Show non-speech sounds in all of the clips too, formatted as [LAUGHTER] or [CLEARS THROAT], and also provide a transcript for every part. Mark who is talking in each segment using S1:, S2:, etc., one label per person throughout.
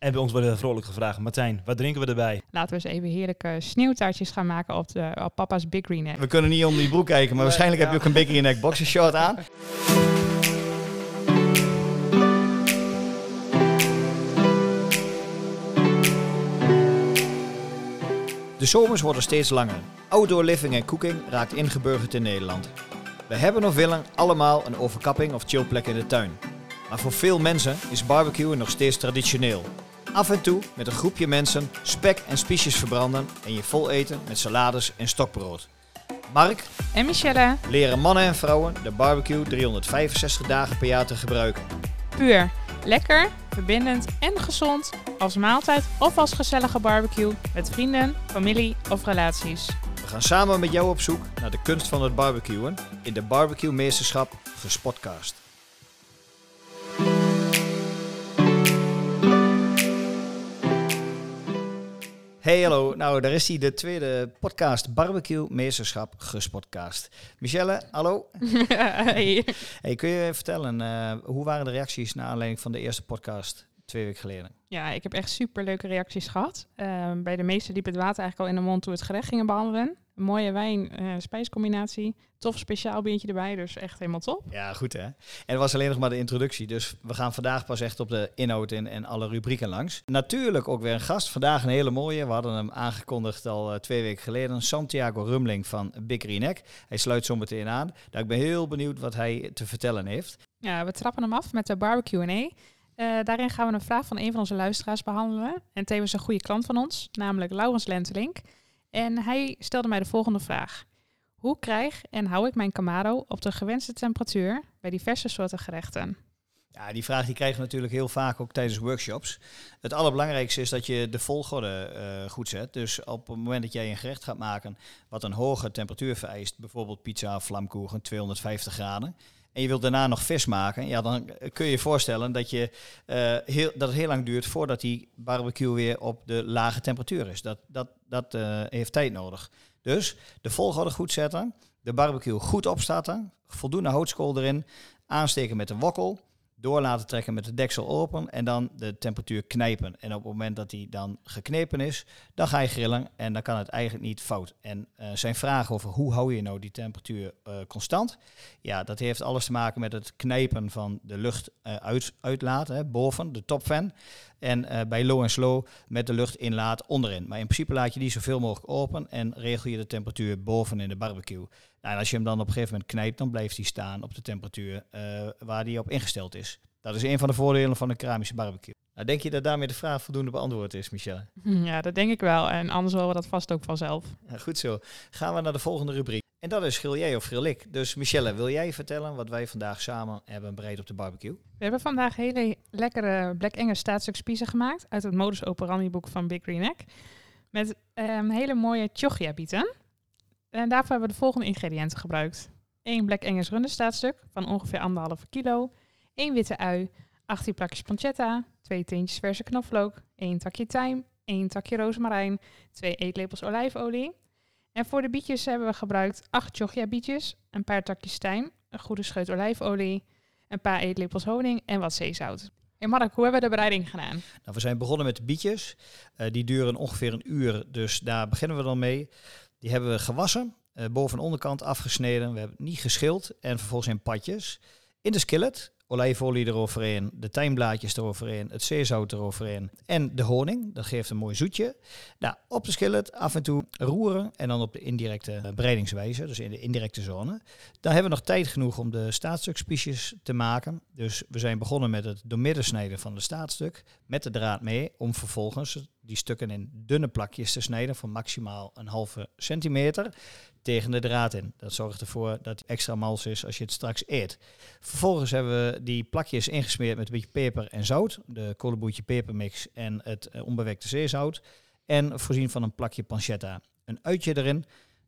S1: En bij ons worden vrolijk gevraagd, Martijn, wat drinken we erbij?
S2: Laten we eens even heerlijke sneeuwtaartjes gaan maken op, de, op papa's Big Green Egg.
S3: We kunnen niet onder die broek kijken, maar waarschijnlijk heb je ook een Bikini Neck boxershort [LAUGHS] aan. De zomers worden steeds langer. Outdoor living en cooking raakt ingeburgerd in Nederland. We hebben of willen allemaal een overkapping of chillplek in de tuin. Maar voor veel mensen is barbecuen nog steeds traditioneel. Af en toe met een groepje mensen spek en spiesjes verbranden en je vol eten met salades en stokbrood. Mark
S2: En Michelle,
S3: leren mannen en vrouwen de barbecue 365 dagen per jaar te gebruiken.
S2: puur. Lekker, verbindend en gezond. Als maaltijd of als gezellige barbecue met vrienden, familie of relaties.
S3: We gaan samen met jou op zoek naar de kunst van het barbecuen in de Barbecue Meesterschap Gespotcast. Hey, hallo. Nou, daar is hij, de tweede podcast Barbecue Meesterschap Gespotcast. Michelle, hallo. [LAUGHS]
S2: Hey.
S3: Hey, kun je vertellen, eh, hoe waren de reacties naar aanleiding van de eerste podcast twee weken geleden?
S2: Ja, ik heb echt super leuke reacties gehad. Ehm, bij de meesten liep het water eigenlijk al in de mond toen we het gerecht gingen behandelen. Mooie wijn-spijscombinatie. Tof speciaal biertje erbij, dus echt helemaal top.
S3: Ja, goed hè. En het was alleen nog maar de introductie, dus we gaan vandaag pas echt op de inhoud in en alle rubrieken langs. Natuurlijk ook weer een gast, vandaag een hele mooie. We hadden hem aangekondigd al eh, twee weken geleden. Santiago Rumling van Green Egg. Hij sluit zo meteen aan. Nou, ik ben heel benieuwd wat hij te vertellen heeft.
S2: Ja, we trappen hem af met de barbecue Eh daarin gaan we een vraag van een van onze luisteraars behandelen. En tevens een goede klant van ons, namelijk Laurens Lentelink. En hij stelde mij de volgende vraag. Hoe krijg en hou ik mijn Camaro op de gewenste temperatuur bij diverse soorten gerechten?
S3: Ja, die vraag die krijgen we natuurlijk heel vaak ook tijdens workshops. Het allerbelangrijkste is dat je de volgorde eh, goed zet. Dus op het moment dat jij een gerecht gaat maken wat een hoge temperatuur vereist, bijvoorbeeld pizza vlamkoegen, 250 graden, en je wilt daarna nog vis maken, ja, dan kun je je voorstellen dat, je, eh, heel, dat het heel lang duurt voordat die barbecue weer op de lage temperatuur is. Dat, dat, dat eh, heeft tijd nodig. Dus de volgorde goed zetten, de barbecue goed opstarten, voldoende houtskool erin, aansteken met een wokkel, door laten trekken met de deksel open en dan de temperatuur knijpen. En op het moment dat die dan geknepen is, dan ga je grillen en dan kan het eigenlijk niet fout. En eh, zijn vraag over hoe hou je nou die temperatuur eh, constant? Ja, dat heeft alles te maken met het knijpen van de lucht eh, uit, uitlaten, hè, boven, de topfan. En bij low en slow met de lucht inlaat onderin. Maar in principe laat je die zoveel mogelijk open en regel je de temperatuur boven in de barbecue. Nou, en als je hem dan op een gegeven moment knijpt, dan blijft hij staan op de temperatuur eh, waar die op ingesteld is. Dat is een van de voordelen van een keramische barbecue. Nou, denk je dat daarmee de vraag voldoende beantwoord is, Michelle? [LAUGHS]
S2: Ja, dat denk ik wel. En anders horen we dat vast ook vanzelf.
S3: Ja, goed zo. Gaan we naar de volgende rubriek. En dat is grill jij of grill ik. Dus Michelle, wil jij vertellen wat wij vandaag samen hebben bereid op de barbecue?
S2: We hebben vandaag hele lekkere Black Angus staatsstukspiezen gemaakt uit het modus operandi boek van Big Green Egg. Met ehm, hele mooie chogia bieten. En daarvoor hebben we de volgende ingrediënten gebruikt. 1 Black Angus runderstaatstuk van ongeveer 1,5 kilo. 1 witte ui, 18 plakjes pancetta, 2 teentjes verse knoflook, 1 takje tijm, 1 takje rozemarijn, 2 eetlepels olijfolie. En voor de bietjes hebben we gebruikt 8 chogia bietjes, een paar takjes tijm, een goede scheut olijfolie, een paar eetlepels honing en wat zeezout. Hey Mark, hoe hebben we de bereiding gedaan?
S3: Nou, we zijn begonnen met de bietjes. Eh, die duren ongeveer een uur, dus daar beginnen we dan mee. Die hebben we gewassen, eh, boven en onderkant afgesneden. We hebben het niet geschild en vervolgens in patjes. In de skillet, olijfolie eroverheen, de tijmblaadjes eroverheen, het zeezout eroverheen en de honing. Dat geeft een mooi zoetje. Nou, op de skillet af en toe roeren en dan op de indirecte eh, bereidingswijze, dus in de indirecte zone. Dan hebben we nog tijd genoeg om de staatstukspiesjes te maken. Dus we zijn begonnen met het doormidden snijden van de staatstuk met de draad mee, om vervolgens die stukken in dunne plakjes te snijden van maximaal een halve centimeter tegen de draad in. Dat zorgt ervoor dat het extra mals is als je het straks eet. Vervolgens hebben we die plakjes ingesmeerd met een beetje peper en zout, de kolenboetje pepermix en het eh, onbewerkte zeezout. En voorzien van een plakje pancetta. Een uitje erin,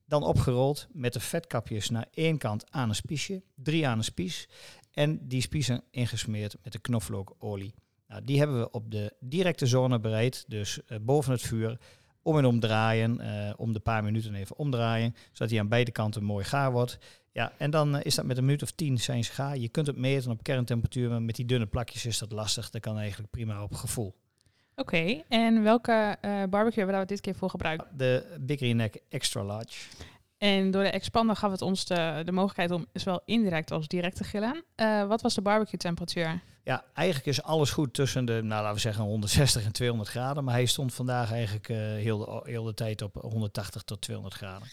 S3: dan opgerold met de vetkapjes naar één kant aan een spiesje, drie aan een spies. En die spiezen ingesmeerd met de knoflookolie. Nou, die hebben we op de directe zone bereid, dus eh, boven het vuur. Om en om draaien, eh, om de paar minuten even omdraaien, zodat hij aan beide kanten mooi gaar wordt. Ja, en dan eh, is dat met een minuut of tien zijn ze gaar. Je kunt het meten op kerntemperatuur, maar met die dunne plakjes is dat lastig. Dat kan eigenlijk prima op gevoel.
S2: Oké, en welke barbecue hebben we daar dit keer voor gebruikt?
S4: De Big Green Neck Extra Large.
S2: En door de expander gaf het ons de, de mogelijkheid om zowel indirect als direct te grillen. Eh, wat was de barbecue temperatuur?
S4: Ja, eigenlijk is alles goed tussen de, nou laten we zeggen 160 en 200 graden. Maar hij stond vandaag eigenlijk eh, heel, de, heel de tijd op 180 tot 200 graden.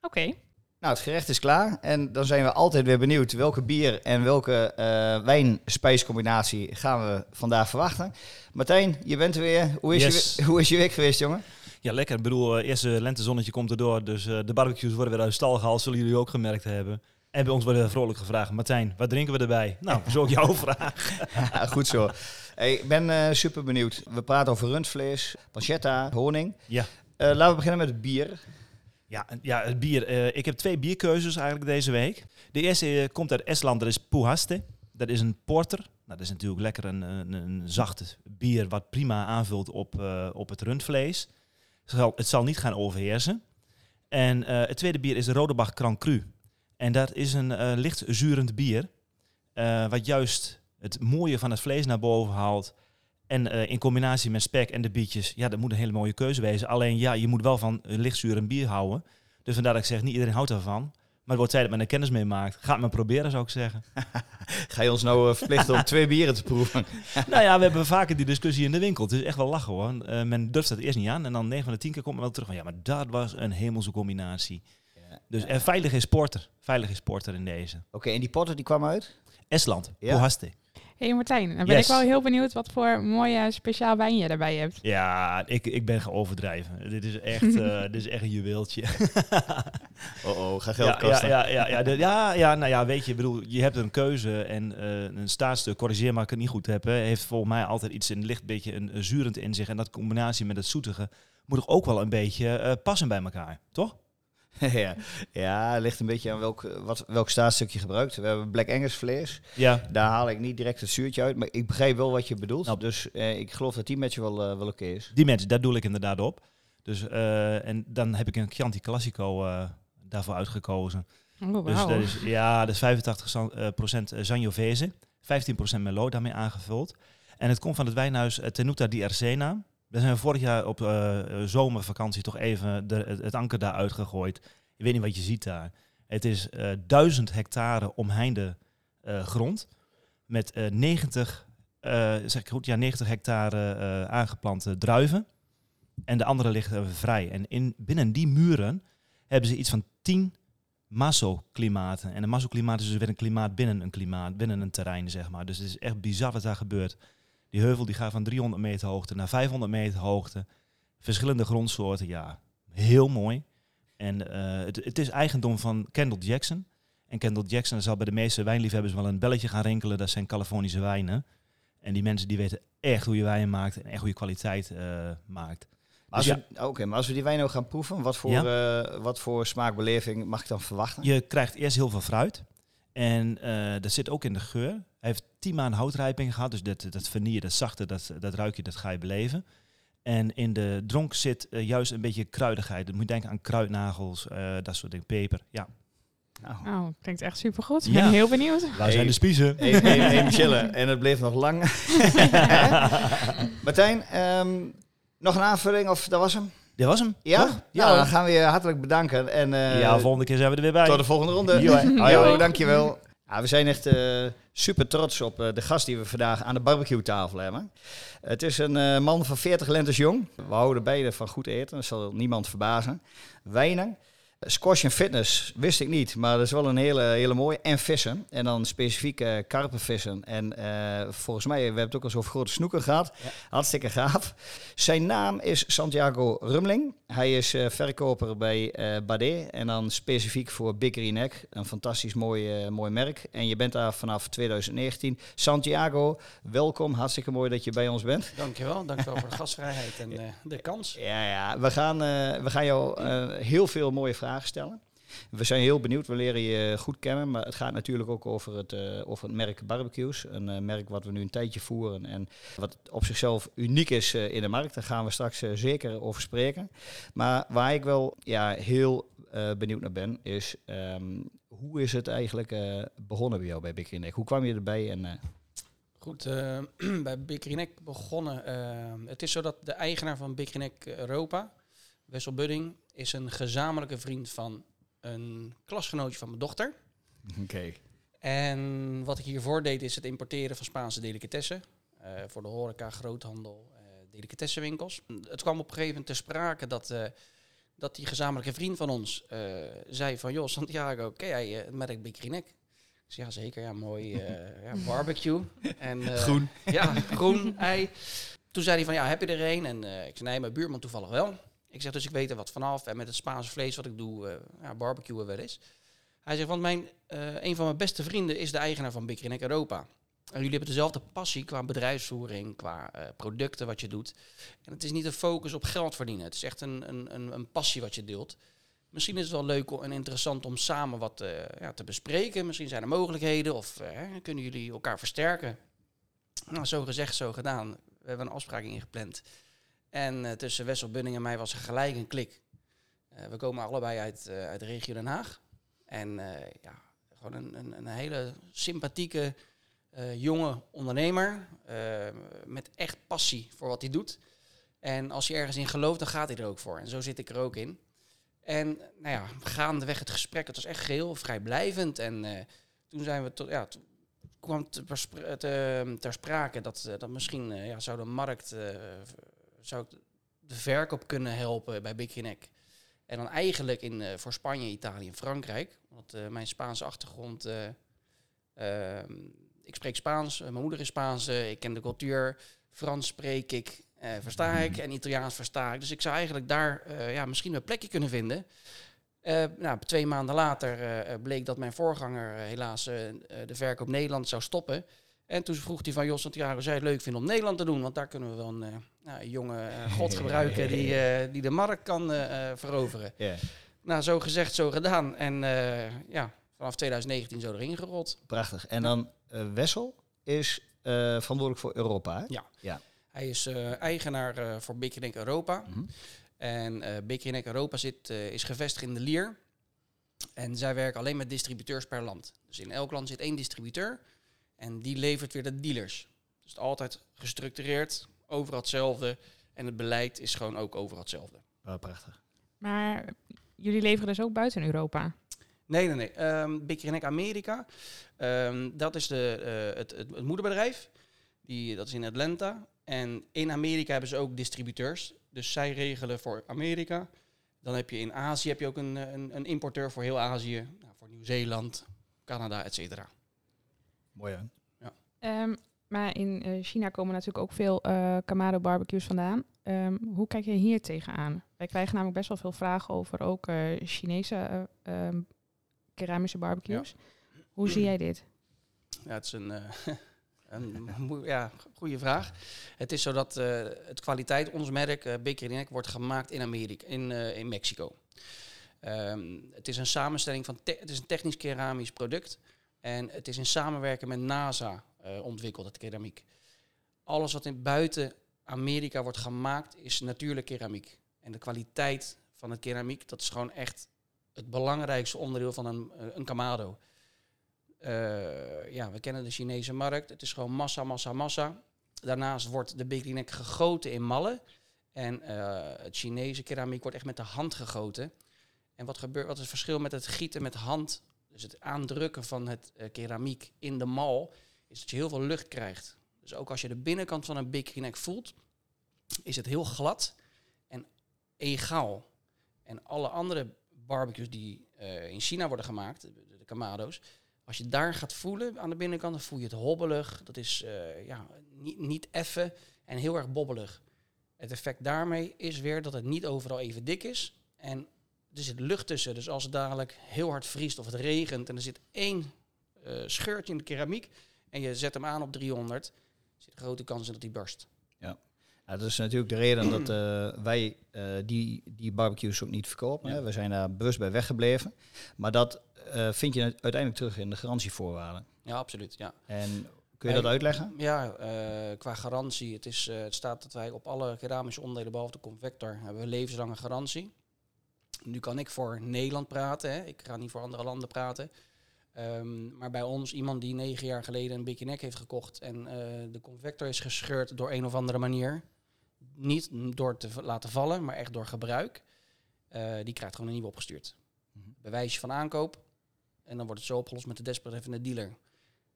S2: Oké,
S3: Nou, het gerecht is klaar. En dan zijn we altijd weer benieuwd welke bier en welke eh wijn-spijscombinatie gaan we vandaag verwachten. Martijn, je bent er weer. Hoe is,
S1: Yes.
S3: je, hoe is je week geweest, jongen?
S1: Ja, lekker. Ik bedoel, eh, eerste lentezonnetje komt erdoor. Dus eh, de barbecues worden weer uit de stal gehaald. Zullen jullie ook gemerkt hebben. En bij ons wordt er vrolijk gevraagd. Martijn, wat drinken we erbij? Nou, [LAUGHS] zo ook jouw vraag.
S3: Ja, goed zo. Hey, ik ben eh, super benieuwd. We praten over rundvlees, pancetta, honing.
S1: Ja.
S3: Eh, laten we beginnen met het bier.
S1: Ja, ja het bier. eh, ik heb twee bierkeuzes eigenlijk deze week. De eerste eh, komt uit Estland. Dat is Puhaste. Dat is een porter. Nou, dat is natuurlijk lekker een, een, een zacht bier wat prima aanvult op, eh, op het rundvlees. Het zal, het zal niet gaan overheersen. En eh, het tweede bier is de Rodebach Grand Cru. En dat is een eh, licht zurend bier. eh, wat juist het mooie van het vlees naar boven haalt. En in combinatie met spek en de bietjes, ja, dat moet een hele mooie keuze wezen. Alleen ja, je moet wel van lichtzuur en bier houden. Dus vandaar dat ik zeg, niet iedereen houdt daarvan. Maar het wordt tijd dat men er kennis mee maakt. Ga het maar proberen, zou ik zeggen. [LAUGHS]
S3: Ga je ons nou eh, verplichten om twee bieren te proeven? [LAUGHS]
S1: nou ja, we hebben vaker die discussie in de winkel. Het is echt wel lachen hoor. Eh, men durft dat eerst niet aan. En dan 9 van de 10 keer komt men wel terug van, ja, maar dat was een hemelse combinatie. Dus en veilig is porter. Veilig is porter in deze.
S3: Oké, en die potter die kwam uit?
S1: Esland,
S3: Ja.
S1: Puhaste.
S2: Hey Martijn, dan ben
S1: Yes.
S2: ik wel heel benieuwd wat voor mooie speciaal wijn je daarbij hebt.
S1: Ja, ik, ik ben geoverdrijven. Dit is echt, [LAUGHS] eh, dit is echt een juweeltje. [LAUGHS]
S3: Oh oh, ga geld
S1: ja,
S3: kosten.
S1: Ja, ja, ja, ja, de- ja, ja, nou ja, weet je, bedoel, je hebt een keuze en eh, een staatsstuk, corrigeer maar ik het niet goed heb, hè, heeft volgens mij altijd iets een licht beetje een, een zurend in zich. En dat combinatie met het zoetige moet toch ook wel een beetje eh, passen bij elkaar, toch? [LAUGHS]
S3: ja. ja, het ligt een beetje aan welk, wat, welk staatsstuk je gebruikt. We hebben Black Angus vlees.
S1: Ja.
S3: Daar haal ik niet direct het zuurtje uit, maar ik begrijp wel wat je bedoelt.
S1: Nou.
S3: dus eh, ik geloof dat die match wel, eh, wel oké is.
S1: Die mensen, daar doe ik inderdaad op. Dus, eh, en dan heb ik een Chianti Classico eh, daarvoor uitgekozen.
S2: Oh,
S1: Dus dat is, ja, dat is 85 zan- eh, procent Sangiovese, 15% Merlot daarmee aangevuld. En het komt van het wijnhuis eh, Tenuta di Arsena. Daar zijn we vorig jaar op eh, eh, zomervakantie toch even de, het, anker daar uitgegooid. Je weet niet wat je ziet daar. Het is eh, duizend hectare omheinde grond met eh 90, eh, zeg ik goed, ja, 90 hectare aangeplante druiven. En de andere liggen vrij. En in, binnen die muren hebben ze iets van 10 massoklimaten. En een massoklimaat is dus weer een klimaat binnen een klimaat, binnen een terrein, zeg maar. Dus het is echt bizar wat daar gebeurt. Die heuvel die gaat van 300 meter hoogte naar 500 meter hoogte. Verschillende grondsoorten, ja, heel mooi. En eh, het, het is eigendom van Kendall Jackson. En Kendall Jackson zal bij de meeste wijnliefhebbers wel een belletje gaan rinkelen. Dat zijn Californische wijnen. En die mensen die weten echt hoe je wijn maakt en echt hoe je kwaliteit eh, maakt. Dus
S3: we, oké, maar als we die wijn nou gaan proeven, wat voor, eh, wat voor smaakbeleving mag ik dan verwachten?
S1: Je krijgt eerst heel veel fruit. En eh, dat zit ook in de geur. Hij heeft tien maanden houtrijping gehad. Dus dat, dat vanille, dat zachte, dat, dat ruik je, dat ga je beleven. En in de dronk zit eh, juist een beetje kruidigheid. Dan moet je denken aan kruidnagels, eh, dat soort dingen, peper. Ja,
S3: Nou,
S2: Oh, klinkt echt supergoed. Ik
S1: Ja.
S2: ben heel benieuwd.
S1: waar
S3: Hey.
S1: zijn de spiezen?
S3: Hey, hey, hey, Michelle, en het bleef nog lang. [LAUGHS] Martijn, ehm, nog een aanvulling of dat was hem?
S1: Dit was hem.
S3: Ja?
S1: toch?
S3: Ja,
S1: hoor.
S3: dan gaan we je hartelijk bedanken. En, eh,
S1: ja, volgende keer zijn we er weer bij.
S3: tot de volgende ronde. [LAUGHS]
S1: Jo,
S3: dankjewel. Ja, we zijn echt eh, super trots op eh, de gast die we vandaag aan de barbecue tafel hebben. Het is een eh, man van 40 lentes jong. We houden beide van goed eten, dat zal niemand verbazen. Wijnen. Squash en fitness wist ik niet, maar dat is wel een hele, hele mooie. En vissen. En dan specifiek eh karpenvissen. En eh, volgens mij, we hebben het ook al eens over grote snoeken gehad. Hartstikke gaaf. Zijn naam is Santiago Rumling. Hij is eh, verkoper bij eh Bade. En dan specifiek voor Big Green Egg. Een fantastisch mooi, mooi merk. En je bent daar vanaf 2019. Santiago, welkom. Hartstikke mooi dat je bij ons bent.
S5: Dankjewel, dankjewel voor de [LAUGHS] gastvrijheid en de kans.
S3: Ja, ja. We, gaan, we gaan jou heel veel mooie vragen stellen. We zijn heel benieuwd, we leren je goed kennen, maar het gaat natuurlijk ook over het, over het merk barbecues. Een eh, merk wat we nu een tijdje voeren en wat op zichzelf uniek is eh, in de markt. Daar gaan we straks zeker over spreken. Maar waar ik wel ja, heel benieuwd naar ben, is ehm, hoe is het eigenlijk begonnen bij jou bij Big? Hoe kwam je erbij? En,
S5: Goed, [CLEARS THROAT] bij Bikrinek begonnen. eh, het is zo dat de eigenaar van Bikrinek Europa, Wessel Budding, is een gezamenlijke vriend van een klasgenootje van mijn dochter.
S3: Oké.
S5: En wat ik hiervoor deed is het importeren van Spaanse delicatessen. eh, voor de horeca, groothandel, eh delicatessenwinkels. Het kwam op een gegeven moment ter sprake dat, eh, dat die gezamenlijke vriend van ons zei van... joh, Santiago, ken jij het merk zei, ja, zeker. Ja, mooi ja, [LAUGHS] barbecue. en,
S3: Groen. [LAUGHS]
S5: Ja, groen, ei. Toen zei hij van, ja, heb je er een? En ik zei, nee, mijn buurman toevallig wel. Ik zeg, dus ik weet er wat vanaf. En met het Spaanse vlees wat ik doe, eh ja, barbecuen wel eens. Hij zegt, want mijn, eh, een van mijn beste vrienden is de eigenaar van Bikrinek Europa. En jullie hebben dezelfde passie qua bedrijfsvoering, qua eh, producten wat je doet. En het is niet een focus op geld verdienen. Het is echt een, een, een, passie wat je deelt. Misschien is het wel leuk en interessant om samen wat ja, te bespreken. Misschien zijn er mogelijkheden of kunnen jullie elkaar versterken. Nou, zo gezegd, zo gedaan. We hebben een afspraak ingepland. En eh, tussen Wessel Bunning en mij was er gelijk een klik. Eh, we komen allebei uit, eh, uit de regio Den Haag. En ja, gewoon een, een, een hele sympathieke jonge ondernemer. met echt passie voor wat hij doet. En als je ergens in gelooft, dan gaat hij er ook voor. En zo zit ik er ook in. En nou ja, gaandeweg het gesprek, het was echt geheel vrijblijvend. En toen zijn we tot, ja, kwam ter sprake dat, dat misschien eh, ja, zou de markt, zou ik de verkoop kunnen helpen bij Big Neck. En dan eigenlijk in, eh, voor Spanje, Italië en Frankrijk. Want eh, mijn Spaanse achtergrond, eh, ehm, ik spreek Spaans, mijn moeder is Spaans, ik ken de cultuur. Frans spreek ik, versta ik en Italiaans versta ik. Dus ik zou eigenlijk daar ja, misschien een plekje kunnen vinden. Nou, twee maanden later bleek dat mijn voorganger helaas de verkoop Nederland zou stoppen. En toen vroeg hij van Jos Santiago, zou je het leuk vinden om Nederland te doen? Want daar kunnen we wel een, nou, een jonge eh, god gebruiken die, [LAUGHS] eh, die de markt kan eh, veroveren.
S3: Ja,
S5: Nou, zo gezegd, zo gedaan. En ja, vanaf 2019 zo erin gerold.
S3: prachtig. En dan Wessel is verantwoordelijk voor Europa. Hè?
S5: Hij is eigenaar voor Bikkerink Europa.
S3: Mhm.
S5: En eh Bikkerink Europa zit, is gevestigd in de Lier. En zij werken alleen met distributeurs per land. Dus in elk land zit één distributeur. En die levert weer de dealers. Dus altijd gestructureerd, overal hetzelfde. En het beleid is gewoon ook overal hetzelfde.
S3: Oh, prachtig.
S2: Maar jullie leveren dus ook buiten Europa.
S5: Nee, nee, nee. Um, Bikkernek Amerika, ehm, dat is de, eh, het, het, het moederbedrijf. Die, dat is in Atlanta. En in Amerika hebben ze ook distributeurs. Dus zij regelen voor Amerika. Dan heb je in Azië heb je ook een, een, een importeur voor heel Azië. Nou, voor Nieuw-Zeeland, Canada, et cetera.
S3: Mooi hè?
S2: Ehm, maar in eh, China komen natuurlijk ook veel eh Kamado barbecues vandaan. Ehm, hoe kijk je hier tegenaan? Wij krijgen namelijk best wel veel vragen over ook eh, Chinese eh, ehm, keramische barbecues. Hoe zie jij dit?
S5: Ja, het is een, [LAUGHS] een ja, goede vraag. Het is zo dat het kwaliteit, ons merk, uh, wordt gemaakt in Amerika, in, in Mexico. Ehm, het is een samenstelling van, het is een technisch keramisch product. En het is in samenwerking met NASA eh, ontwikkeld, het keramiek. Alles wat in buiten Amerika wordt gemaakt, is natuurlijk keramiek. En de kwaliteit van het keramiek, dat is gewoon echt het belangrijkste onderdeel van een, eh, een kamado. Eh, ja, we kennen de Chinese markt. Het is gewoon massa, massa, massa. Daarnaast wordt de Big gegoten in mallen. En het Chinese keramiek wordt echt met de hand gegoten. En wat, gebeurt, wat is het verschil met het gieten met hand, dus het aandrukken van het keramiek in de mal, is dat je heel veel lucht krijgt. Dus ook als je de binnenkant van een Big Neck voelt, is het heel glad en egaal. En alle andere barbecues die eh, in China worden gemaakt, de, de Kamado's, als je daar gaat voelen aan de binnenkant, dan voel je het hobbelig. Dat is eh, ja, niet, niet effen en heel erg bobbelig. Het effect daarmee is weer dat het niet overal even dik is. En er zit lucht tussen. Dus als het dadelijk heel hard vriest of het regent en er zit één eh, scheurtje in de keramiek en je zet hem aan op 300, zit een grote kans in dat hij barst.
S3: Ja, dat is natuurlijk de reden dat eh, wij eh, die, die barbecues ook niet verkopen.
S5: Ja.
S3: Hè. We zijn daar bewust bij weggebleven. Maar dat eh, vind je uiteindelijk terug in de garantievoorwaarden.
S5: Ja, absoluut. Ja.
S3: En kun je dat uitleggen?
S5: Ja, qua garantie. Het, is, het staat dat wij op alle keramische onderdelen, behalve de convector, hebben we levenslange garantie. Nu kan ik voor Nederland praten, hè. ik ga niet voor andere landen praten. Ehm, maar bij ons, iemand die negen jaar geleden een Bikkie Neck heeft gekocht en eh, de convector is gescheurd door een of andere manier. Niet door te laten vallen, maar echt door gebruik. eh, die krijgt gewoon een nieuwe opgestuurd.
S3: Mhm.
S5: Bewijsje van aankoop. En dan wordt het zo opgelost met de desbetreffende dealer.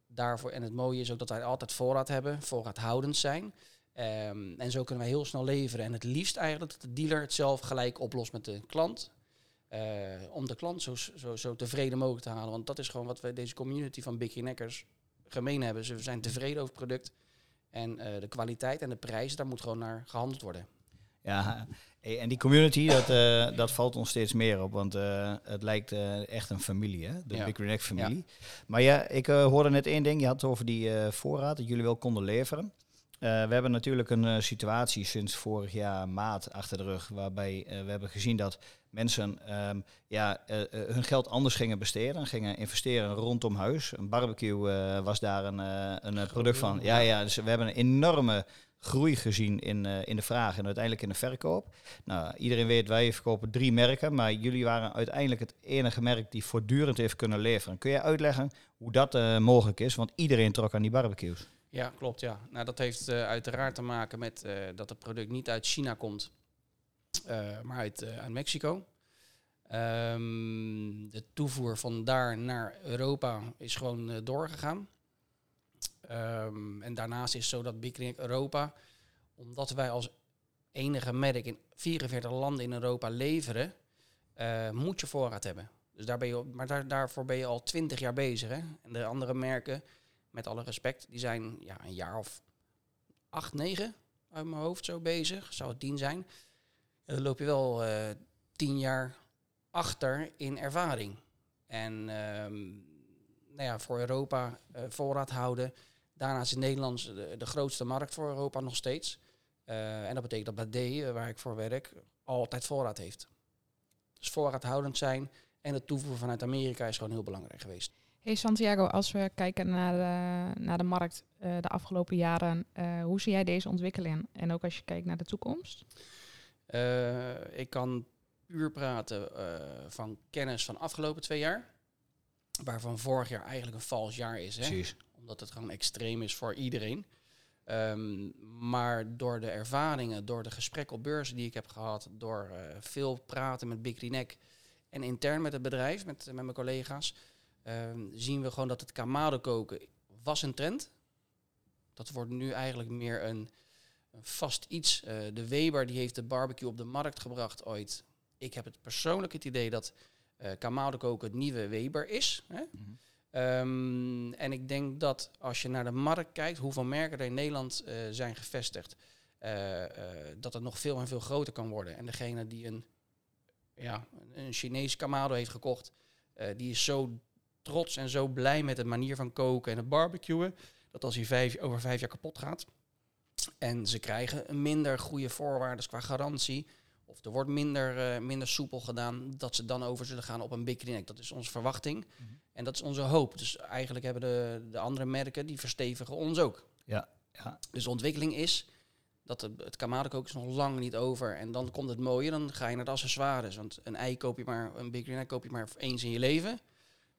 S5: Daarvoor, en het mooie is ook dat wij altijd voorraad hebben, voorraadhoudend zijn. Ehm, en zo kunnen wij heel snel leveren. En het liefst eigenlijk dat de dealer het zelf gelijk oplost met de klant. Eh, om de klant zo, zo, zo tevreden mogelijk te halen. Want dat is gewoon wat wij deze community van Biggie Neckers gemeen hebben. Ze zijn tevreden over het product. En eh, de kwaliteit en de prijs, daar moet gewoon naar gehandeld worden.
S3: Ja, en die community, dat, eh, dat valt ons steeds meer op. Want het lijkt echt een familie, hè? de
S5: Ja.
S3: Big React familie. Maar ja, ik hoorde net één ding. Je had het over die voorraad, dat jullie wel konden leveren. We hebben natuurlijk een situatie sinds vorig jaar maart achter de rug, waarbij we hebben gezien dat mensen ehm, ja, eh, eh, hun geld anders gingen besteden, gingen investeren rondom huis. Een barbecue eh, was daar een, een product van. Ja, ja, dus we hebben een enorme groei gezien in, in de vraag en uiteindelijk in de verkoop. Nou, iedereen weet, wij verkopen drie merken, maar jullie waren uiteindelijk het enige merk die voortdurend heeft kunnen leveren. Kun je uitleggen hoe dat mogelijk is? Want iedereen trok aan die barbecues.
S5: Ja, klopt. Ja. Nou, dat heeft uiteraard te maken met dat het product niet uit China komt, maar uit, eh, uit Mexico. Ehm, de toevoer van daar naar Europa is gewoon eh, doorgegaan. Ehm, en daarnaast is het zo dat Ring Europa, omdat wij als enige merk in 44 landen in Europa leveren, eh, moet je voorraad hebben. Dus daar ben je, maar daar, daarvoor ben je al 20 jaar bezig. Hè? En de andere merken, met alle respect, die zijn ja, een jaar of acht, negen uit mijn hoofd zo bezig. Zou het tien zijn. Dan loop je wel eh, tien jaar achter in ervaring. En ehm, nou ja, voor Europa eh, voorraad houden. Daarnaast is Nederland de, de grootste markt voor Europa nog steeds. Eh, en dat betekent dat Bade, eh, waar ik voor werk, altijd voorraad heeft. Dus voorraadhoudend zijn en het toevoegen vanuit Amerika is gewoon heel belangrijk geweest.
S2: Hey Santiago, als we kijken naar de, naar de markt de afgelopen jaren, hoe zie jij deze ontwikkeling? En ook als je kijkt naar de toekomst?
S5: Eh, ik kan puur praten eh, van kennis van afgelopen twee jaar. Waarvan vorig jaar eigenlijk een vals jaar is. Hè?
S3: Precies.
S5: Omdat het gewoon extreem is voor iedereen. Ehm, maar door de ervaringen, door de gesprekken op beurzen die ik heb gehad, door eh, veel praten met Big Nek en intern met het bedrijf, met, met mijn collega's, ehm, zien we gewoon dat het kamado koken was een trend. Dat wordt nu eigenlijk meer een, een vast iets. Eh, de Weber die heeft de barbecue op de markt gebracht ooit. Ik heb het persoonlijk het idee dat kamado koken het nieuwe Weber is. Hè?
S3: Mhm.
S5: Ehm, en ik denk dat als je naar de markt kijkt, hoeveel merken er in Nederland eh, zijn gevestigd, eh, dat het nog veel en veel groter kan worden. En degene die een, ja, een Chinees kamado heeft gekocht, die is zo trots en zo blij met de manier van koken en het barbecuen, dat als hij vijf, over vijf jaar kapot gaat en ze krijgen een minder goede voorwaarden qua garantie, of er wordt minder, eh, minder soepel gedaan, dat ze dan over zullen gaan op een Big Neck. Dat is onze verwachting. En dat is onze hoop. Dus eigenlijk hebben de, de andere merken, die verstevigen ons ook.
S3: Ja, ja.
S5: Dus de ontwikkeling is dat het, het kamadekook is nog lang niet over. En dan komt het mooie, dan ga je naar de accessoires. Want een ei koop je maar, een Big Neck koop je maar eens in je leven.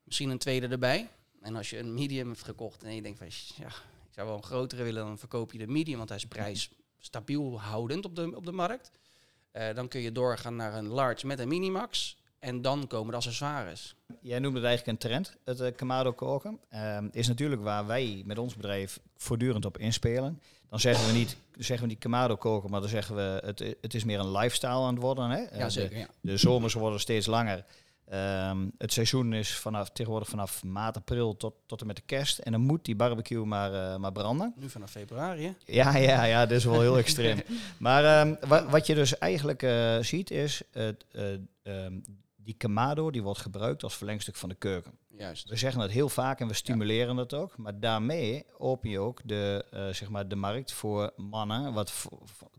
S5: Misschien een tweede erbij. En als je een medium hebt gekocht en je denkt van, ja, zou wel een grotere willen, dan verkoop je de medium, want hij is prijs stabiel houdend op de, op de markt. Eh, dan kun je doorgaan naar een large met een minimax. En dan komen de accessoires.
S3: Jij noemde het eigenlijk een trend, het eh, Kamado koken. Ehm, is natuurlijk waar wij met ons bedrijf voortdurend op inspelen. Dan zeggen we niet, zeggen we niet Kamado koken, maar dan zeggen we het, het is meer een lifestyle aan het worden. Hè? Eh,
S5: Ja, zeker. Ja.
S3: De zomers worden steeds langer. Ehm, het seizoen is vanaf, tegenwoordig vanaf maart, april tot, tot en met de kerst. En dan moet die barbecue maar, eh, maar branden.
S5: Nu vanaf februari. hè?
S3: Ja, ja, ja, dat is wel heel [LAUGHS] extreem. Maar ehm, wa- wat je dus eigenlijk eh, ziet is, het, eh, ehm, die kamado die wordt gebruikt als verlengstuk van de keuken.
S5: Juist.
S3: We zeggen het heel vaak en we stimuleren het ook. Maar daarmee open je ook de, zeg maar de markt voor mannen. Wat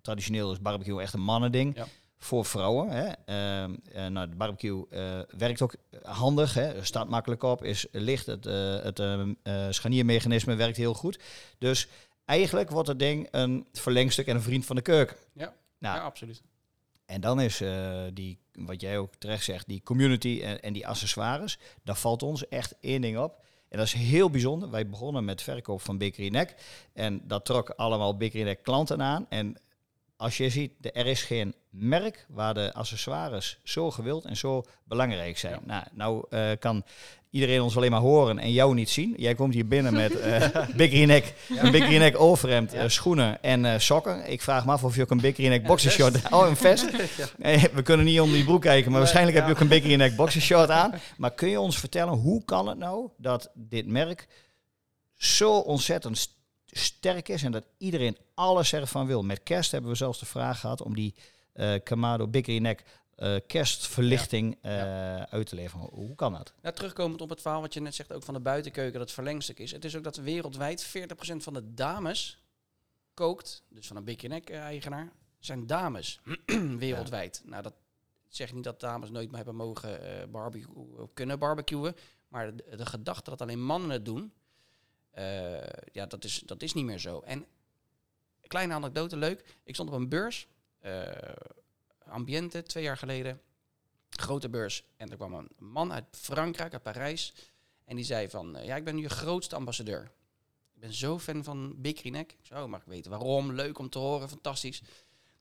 S3: traditioneel is barbecue echt een mannending.
S5: Ja.
S3: Voor vrouwen. Hè. Eh, nou, de barbecue eh, werkt ook handig. Hè. Staat makkelijk op, is licht. Het, eh, het ehm, eh, scharniermechanisme werkt heel goed. Dus eigenlijk wordt het ding een verlengstuk en een vriend van de keuken.
S5: Ja.
S3: Nou,
S5: ja, absoluut.
S3: En dan is uh, die, wat jij ook terecht zegt, die community en, en die accessoires. Daar valt ons echt één ding op. En dat is heel bijzonder. Wij begonnen met verkoop van Bakery Neck. En dat trok allemaal Bakery Neck klanten aan. En als je ziet, er is geen merk waar de accessoires zo gewild en zo belangrijk zijn. Nou, nou uh, kan iedereen ons alleen maar horen en jou niet zien. Jij komt hier binnen met uh, [LAUGHS] Big Neck overhemd, uh, schoenen en sokken. Ik vraag me af of je ook een Big Neck boxershort... Ja, [LAUGHS] oh, een vest? [LAUGHS] we kunnen niet onder die broek kijken, maar waarschijnlijk heb je ook een Big Neck boxershort aan. Maar kun je ons vertellen, hoe kan het nou dat dit merk zo ontzettend sterk is en dat iedereen alles ervan wil? Met kerst hebben we zelfs de vraag gehad om die uh, Kamado Neck uh, kerstverlichting ja. uit te leveren. Hoe kan dat?
S5: Ja, terugkomend op het verhaal wat je net zegt, ook van de buitenkeuken, dat het verlengstuk is. Het is ook dat wereldwijd 40% van de dames kookt, dus van een Big Neck eigenaar, zijn dames [CLEARS THROAT] wereldwijd. Nou, dat zegt niet dat dames nooit meer hebben mogen barbecue, kunnen barbecuen, maar de, de, gedachte dat alleen mannen het doen, ja, dat is, dat is niet meer zo. En kleine anekdote, leuk. Ik stond op een beurs Ambiente, twee jaar geleden. Grote beurs. En er kwam een man uit Frankrijk, uit Parijs. En die zei van, ja, ik ben nu je grootste ambassadeur. Ik ben zo fan van Big Neck. Zo, mag ik weten waarom? Leuk om te horen, fantastisch.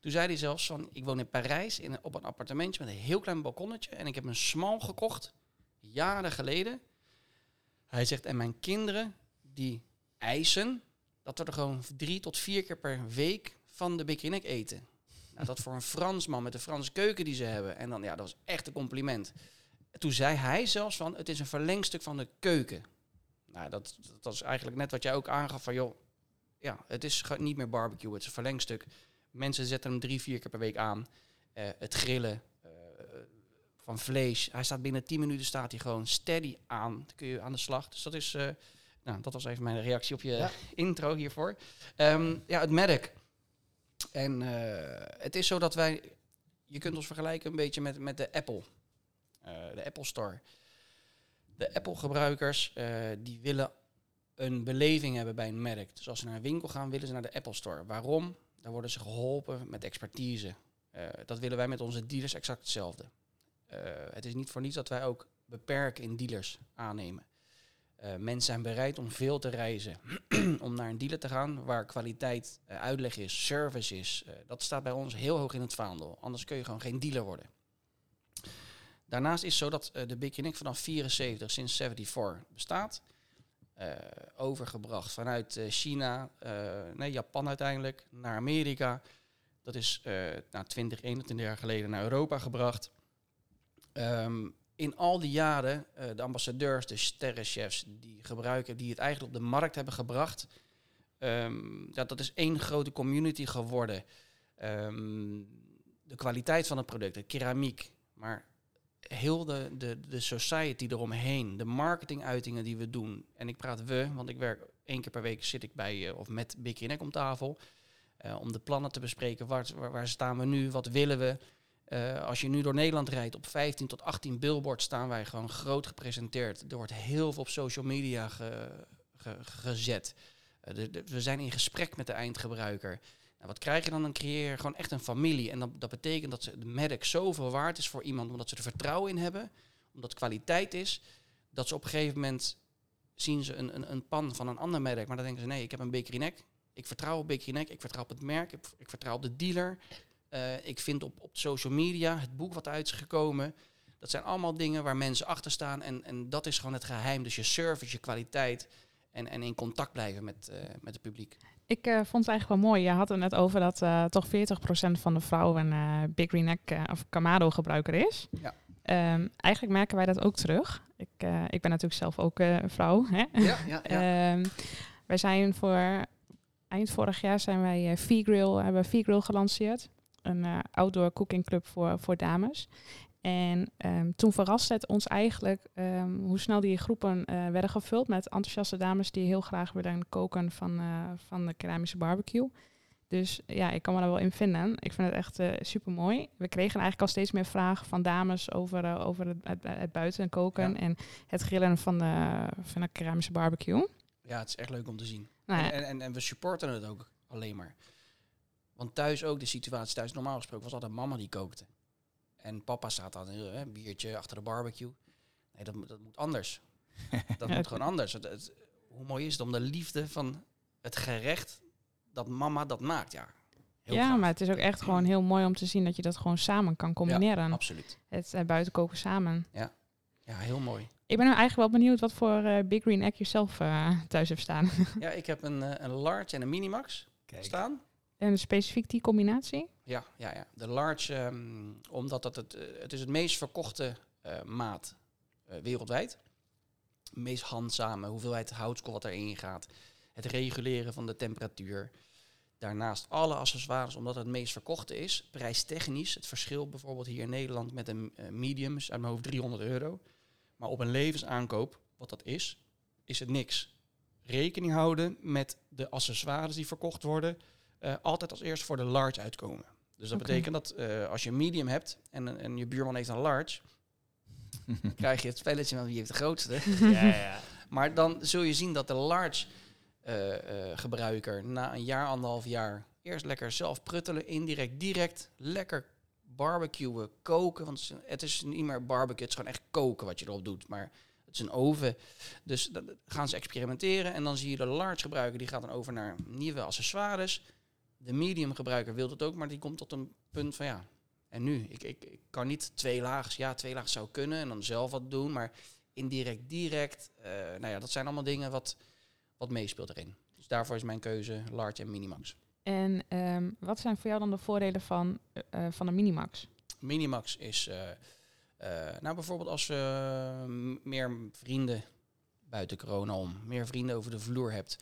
S5: Toen zei hij zelfs van, ik woon in Parijs in, op een appartementje met een heel klein balkonnetje. En ik heb een smal gekocht, jaren geleden. Hij zegt, en mijn kinderen, die eisen dat we er gewoon drie tot vier keer per week van de Big Neck eten. Nou, dat voor een Fransman met de Franse keuken die ze hebben. En dan, ja, dat was echt een compliment. Toen zei hij zelfs van, het is een verlengstuk van de keuken. Nou, dat, dat is eigenlijk net wat jij ook aangaf van, joh, ja, het is niet meer barbecue, het is een verlengstuk. Mensen zetten hem drie, vier keer per week aan. Uh, het grillen uh, van vlees. Hij staat binnen 10 minuten staat hij gewoon steady aan. Dan kun je aan de slag. Dus dat is, nou, dat was even mijn reactie op je ja. [LAUGHS] intro hiervoor. Um, ja, het merk. En uh, het is zo dat wij, je kunt ons vergelijken een beetje met, met de Apple, uh, de Apple Store. De Apple-gebruikers uh, die willen een beleving hebben bij een merk. Dus als ze naar een winkel gaan, willen ze naar de Apple Store. Waarom? Daar worden ze geholpen met expertise. dat willen wij met onze dealers exact hetzelfde. het is niet voor niets dat wij ook beperken in dealers aannemen. Uh, mensen zijn bereid om veel te reizen, [CLEARS THROAT] om naar een dealer te gaan waar kwaliteit, uh, uitleg is, service is. Uh, dat staat bij ons heel hoog in het vaandel. Anders kun je gewoon geen dealer worden. Daarnaast is het zo dat de Big vanaf 74, sinds 74 bestaat. overgebracht vanuit China, nee, Japan uiteindelijk, naar Amerika. Dat is na 20, 21 jaar geleden naar Europa gebracht. Um, in al die jaren, uh, de ambassadeurs, de sterrenchefs, die gebruiken, die het eigenlijk op de markt hebben gebracht, um, ja, dat is één grote community geworden. Um, de kwaliteit van het product, de keramiek, maar heel de, de, de society eromheen, de marketinguitingen die we doen. En ik praat we, want ik werk één keer per week zit ik bij uh, of met Neck om tafel. Uh, om de plannen te bespreken. Waar, staan we nu? Wat willen we? Uh, als je nu door Nederland rijdt, op 15 tot 18 billboards staan wij gewoon groot gepresenteerd. Er wordt heel veel op social media ge, ge, gezet. De, we zijn in gesprek met de eindgebruiker. Nou, wat krijg je dan? Dan creëer je gewoon echt een familie. En dat, dat betekent dat de merk zoveel waard is voor iemand, omdat ze er vertrouwen in hebben, omdat het kwaliteit is, dat ze op een gegeven moment zien ze een, een, een pan van een ander merk, maar dan denken ze, nee, ik heb een Bakery. Ik vertrouw op Bakery ik vertrouw op het merk, ik, ik vertrouw op de dealer. Uh, ik vind op, op social media het boek wat uit is gekomen. Dat zijn allemaal dingen waar mensen achter staan. En, en dat is gewoon het geheim. Dus je service, je kwaliteit. En, en in contact blijven met, uh, met het publiek.
S2: Ik uh, vond het eigenlijk wel mooi. Je had het net over dat toch 40% van de vrouwen een Big Green Neck of Kamado gebruiker is.
S5: Ja.
S2: Um, eigenlijk merken wij dat ook terug. Ik, ik ben natuurlijk zelf ook een vrouw. Hè?
S5: Ja, ja, ja.
S2: um, [LAUGHS] wij zijn voor eind vorig jaar zijn wij V-Grill, hebben V-Grill gelanceerd een uh, outdoor cooking club voor, voor dames. En um, toen verraste het ons eigenlijk um, hoe snel die groepen uh, werden gevuld met enthousiaste dames die heel graag willen koken van, uh, van de keramische barbecue. Dus ja, ik kan me daar wel in vinden. Ik vind het echt uh, super mooi. We kregen eigenlijk al steeds meer vragen van dames over, over het, het, het, buiten koken ja. en het grillen van de, van de keramische barbecue.
S5: Ja, het is echt leuk om te zien. Nou ja. en, en, en we supporten het ook alleen maar Want thuis ook de situatie thuis, normaal gesproken was altijd mama die kookte. En papa staat dan eh, een biertje achter de barbecue. Nee, dat, moet- dat moet anders. [LAUGHS] dat moet gewoon anders. Het- het- hoe mooi is het om de liefde van het gerecht dat mama dat maakt? Ja, heel
S2: ja,
S5: gaaf.
S2: maar het is ook echt gewoon heel mooi om te zien dat je dat gewoon samen kan combineren.
S5: Absoluut.
S2: het uh, buiten koken samen.
S5: Ja, heel mooi.
S2: Ik ben nu eigenlijk wel benieuwd wat voor eh, Big Green Egg je zelf eh, thuis hebt staan.
S5: Ja, ik heb een, eh, een large en een minimax
S3: Kijk.
S5: staan.
S2: En specifiek die combinatie?
S5: Ja, ja, ja. De large, ehm, omdat dat het, eh, het is het meest verkochte eh, maat eh, wereldwijd. Meest handzame hoeveelheid houtskool wat erin gaat. Het reguleren van de temperatuur. Daarnaast alle accessoires, omdat het het meest verkochte is. Prijstechnisch, het verschil bijvoorbeeld hier in Nederland met een medium is uit mijn hoofd 300 euro. Maar op een levensaankoop, wat dat is, is het niks. Rekening houden met de accessoires die verkocht worden eh, altijd als eerst voor de large uitkomen. Dus dat betekent dat eh, als je een medium hebt en, en je buurman heeft een large, [LAUGHS] dan krijg je het spelletje van wie heeft de grootste.
S3: ja, ja. [LAUGHS]
S5: Maar dan zul je zien dat de large eh, gebruiker na een jaar, anderhalf jaar eerst lekker zelf pruttelen, indirect, direct, lekker barbecuen, koken. Want het is- het is niet meer barbecue, het is gewoon echt koken wat je erop doet. Maar het is een oven. Dus dan gaan ze experimenteren en dan zie je de large gebruiker, die gaat dan over naar nieuwe accessoires. De medium gebruiker wil het ook, maar die komt tot een punt van ja, en nu? Ik, ik, ik kan niet twee lagen, ja, twee lagen zou kunnen en dan zelf wat doen, maar indirect, direct. eh, nou ja, dat zijn allemaal dingen wat, wat meespeelt erin. Dus daarvoor is mijn keuze large en minimax.
S2: En ehm, wat zijn voor jou dan de voordelen van, eh, van de Minimax?
S5: Minimax is, eh, eh, nou bijvoorbeeld als je meer vrienden buiten corona om, meer vrienden over de vloer hebt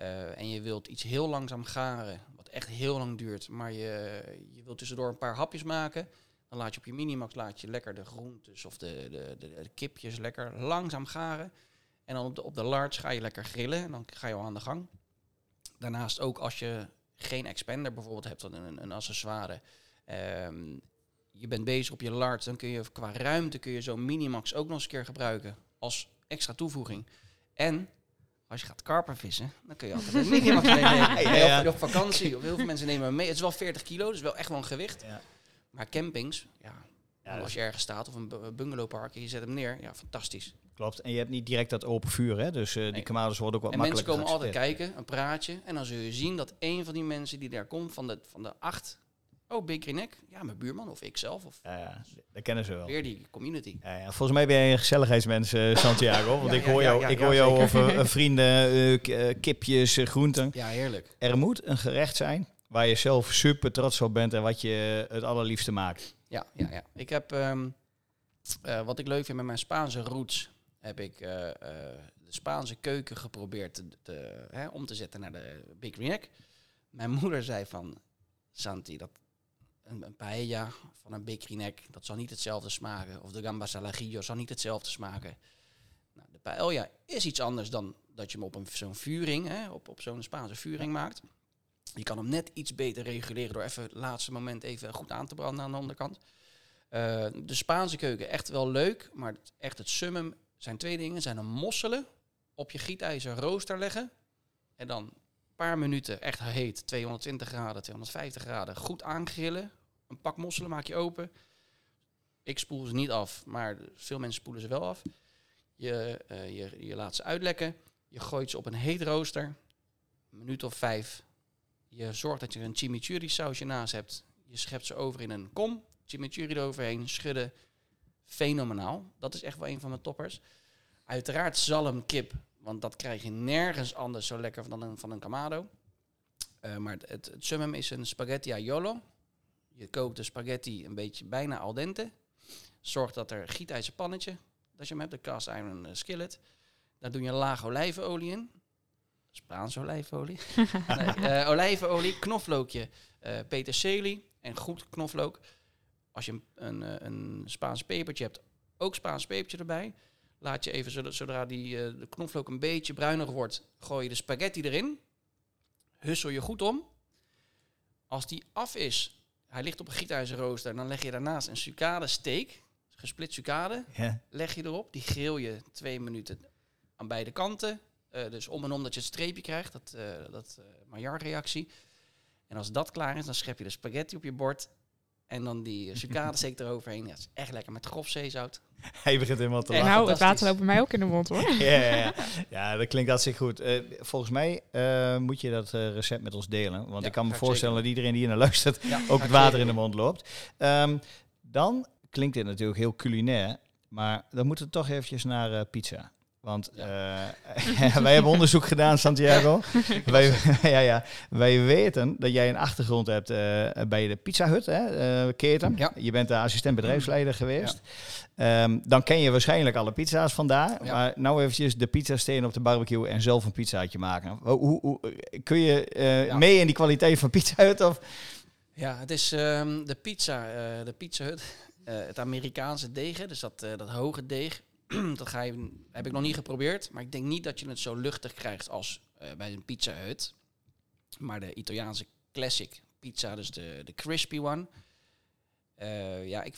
S5: eh, en je wilt iets heel langzaam garen, wat echt heel lang duurt, maar je, je wilt tussendoor een paar hapjes maken, dan laat je op je Minimax laat je lekker de groentes of de, de, de, kipjes lekker langzaam garen. En dan op de, op de large ga je lekker grillen en dan ga je al aan de gang. Daarnaast ook als je geen expander bijvoorbeeld hebt, dan een, een accessoire. ehm, je bent bezig op je large, dan kun je qua ruimte kun je zo'n Minimax ook nog eens een keer gebruiken als extra toevoeging. En als je gaat karper vissen, dan kun je altijd [LAUGHS] een Minimax meenemen.
S3: Ja, ja.
S5: op, op vakantie, [LAUGHS] of heel veel mensen nemen hem mee. Het is wel 40 kilo, dus wel echt wel een gewicht.
S3: Ja.
S5: Maar campings, ja, als je ergens staat of een bu- bungalowpark en je zet hem neer, ja, fantastisch.
S3: klopt. En je hebt niet direct dat open vuur, hè? Dus eh, die commando's worden ook wat
S5: En mensen
S3: makkelijker
S5: komen altijd kijken, een praatje. En dan zul je zien dat een van die mensen die daar komt, van de, van de acht, oh, Big Green Egg, ja, mijn buurman of ikzelf, of
S3: Ja, ja, dat kennen ze wel.
S5: weer die community.
S3: Ja, ja. Volgens mij ben jij een gezelligheidsmens, eh, Santiago. Want ik hoor jou, ik hoor jou over eh, vrienden, eh, kipjes, groenten.
S5: Ja, heerlijk.
S3: Er moet een gerecht zijn waar je zelf super trots op bent en wat je het allerliefste maakt.
S5: Ja, ja, ja. Ik heb, ehm, eh, wat ik leuk vind met mijn Spaanse roots, heb ik de Spaanse keuken geprobeerd te, te, hè, om te zetten naar de Big Green Egg. Mijn [LAUGHS] moeder zei van, Santi, dat een, paella van een Green Egg, dat zal niet hetzelfde smaken. Of de gambas al ajillo zal niet hetzelfde smaken. Nou, de paella is iets anders dan dat je hem op een, zo'n vuring, hè, op, op zo'n Spaanse vuring maakt. Je kan hem net iets beter reguleren door even het laatste moment even goed aan te branden aan de onderkant. Eh, de Spaanse keuken, echt wel leuk, maar echt het summum zijn twee dingen. Zijn een mosselen op je gietijzer rooster leggen. En dan een paar minuten echt heet, 220 graden, 250 graden, goed aangrillen. Een pak mosselen maak je open. Ik spoel ze niet af, maar veel mensen spoelen ze wel af. Je, eh, je, je laat ze uitlekken. Je gooit ze op een heet rooster. Een minuut of vijf. Je zorgt dat je een chimichurri sausje naast hebt. Je schept ze over in een kom. Chimichurri eroverheen. Schudden. Fenomenaal. Dat is echt wel een van mijn toppers. Uiteraard zalmkip. Want dat krijg je nergens anders zo lekker dan een, van een kamado. Eh, maar het, het, het summum is een spaghetti aiolo. Je kookt de spaghetti een beetje bijna al dente. Zorg dat er gietijzer pannetje, dat je hem hebt, de cast iron eh, skillet. Daar doe je een laag olijvenolie in. Spaanse olijfolie. [LAUGHS] nee, eh, olijvenolie, knoflookje, eh peterselie en goed knoflook. Als je een, een, een Spaans pepertje hebt, ook Spaans pepertje erbij. Laat je even, zodra, die, de knoflook een beetje bruinig wordt, gooi je de spaghetti erin. Hussel je goed om. Als die af is, hij ligt op een gietijzerrooster, dan leg je daarnaast een sucade steak, gesplit sucade
S3: Ja.
S5: leg je erop. Die grill je twee minuten aan beide kanten. Eh, dus om en om dat je het streepje krijgt, dat, eh dat eh Maillard-reactie. En als dat klaar is, dan schep je de spaghetti op je bord. En dan die sucade eroverheen. Ja, dat is echt lekker met grof zeezout.
S3: Hij begint helemaal te
S5: En
S2: En
S3: lachen.
S2: nou, het water loopt bij mij ook in de mond hoor. [LAUGHS]
S3: Ja, ja, ja. ja, dat klinkt hartstikke goed. Eh, volgens mij eh, moet je dat eh, recept met ons delen. Want
S5: Ja,
S3: ik kan me voorstellen
S5: zeker
S3: dat iedereen die hier naar luistert
S5: Ja,
S3: ook het water
S5: zeker
S3: in de mond loopt. Ehm, dan klinkt dit natuurlijk heel culinair. Maar dan moeten we toch eventjes naar eh, pizza. Want eh, [LAUGHS] wij hebben onderzoek gedaan, Santiago. [LAUGHS] wij, [LAUGHS] ja, ja, wij weten dat jij een achtergrond hebt eh, bij de Pizza Hut, hè, eh, keten.
S5: Ja.
S3: Je bent de assistent bedrijfsleider geweest. Ehm, dan ken je waarschijnlijk alle pizza's vandaar.
S5: Ja.
S3: Maar nou eventjes de pizza steen op de barbecue en zelf een pizzaatje maken. Hoe, hoe, hoe- kun je eh,
S5: Ja.
S3: mee in die kwaliteit van Pizza Hut? Of?
S5: Ja, het is ehm, de pizza, eh, de pizza hut. Eh, het Amerikaanse deeg, hè, dus dat, eh, dat hoge deeg. [CLEARS THROAT] dat ga je, heb ik nog niet geprobeerd. Maar ik denk niet dat je het zo luchtig krijgt als eh, bij een pizza hut. Maar de Italiaanse classic pizza, dus de, de crispy one. Eh, ja, ik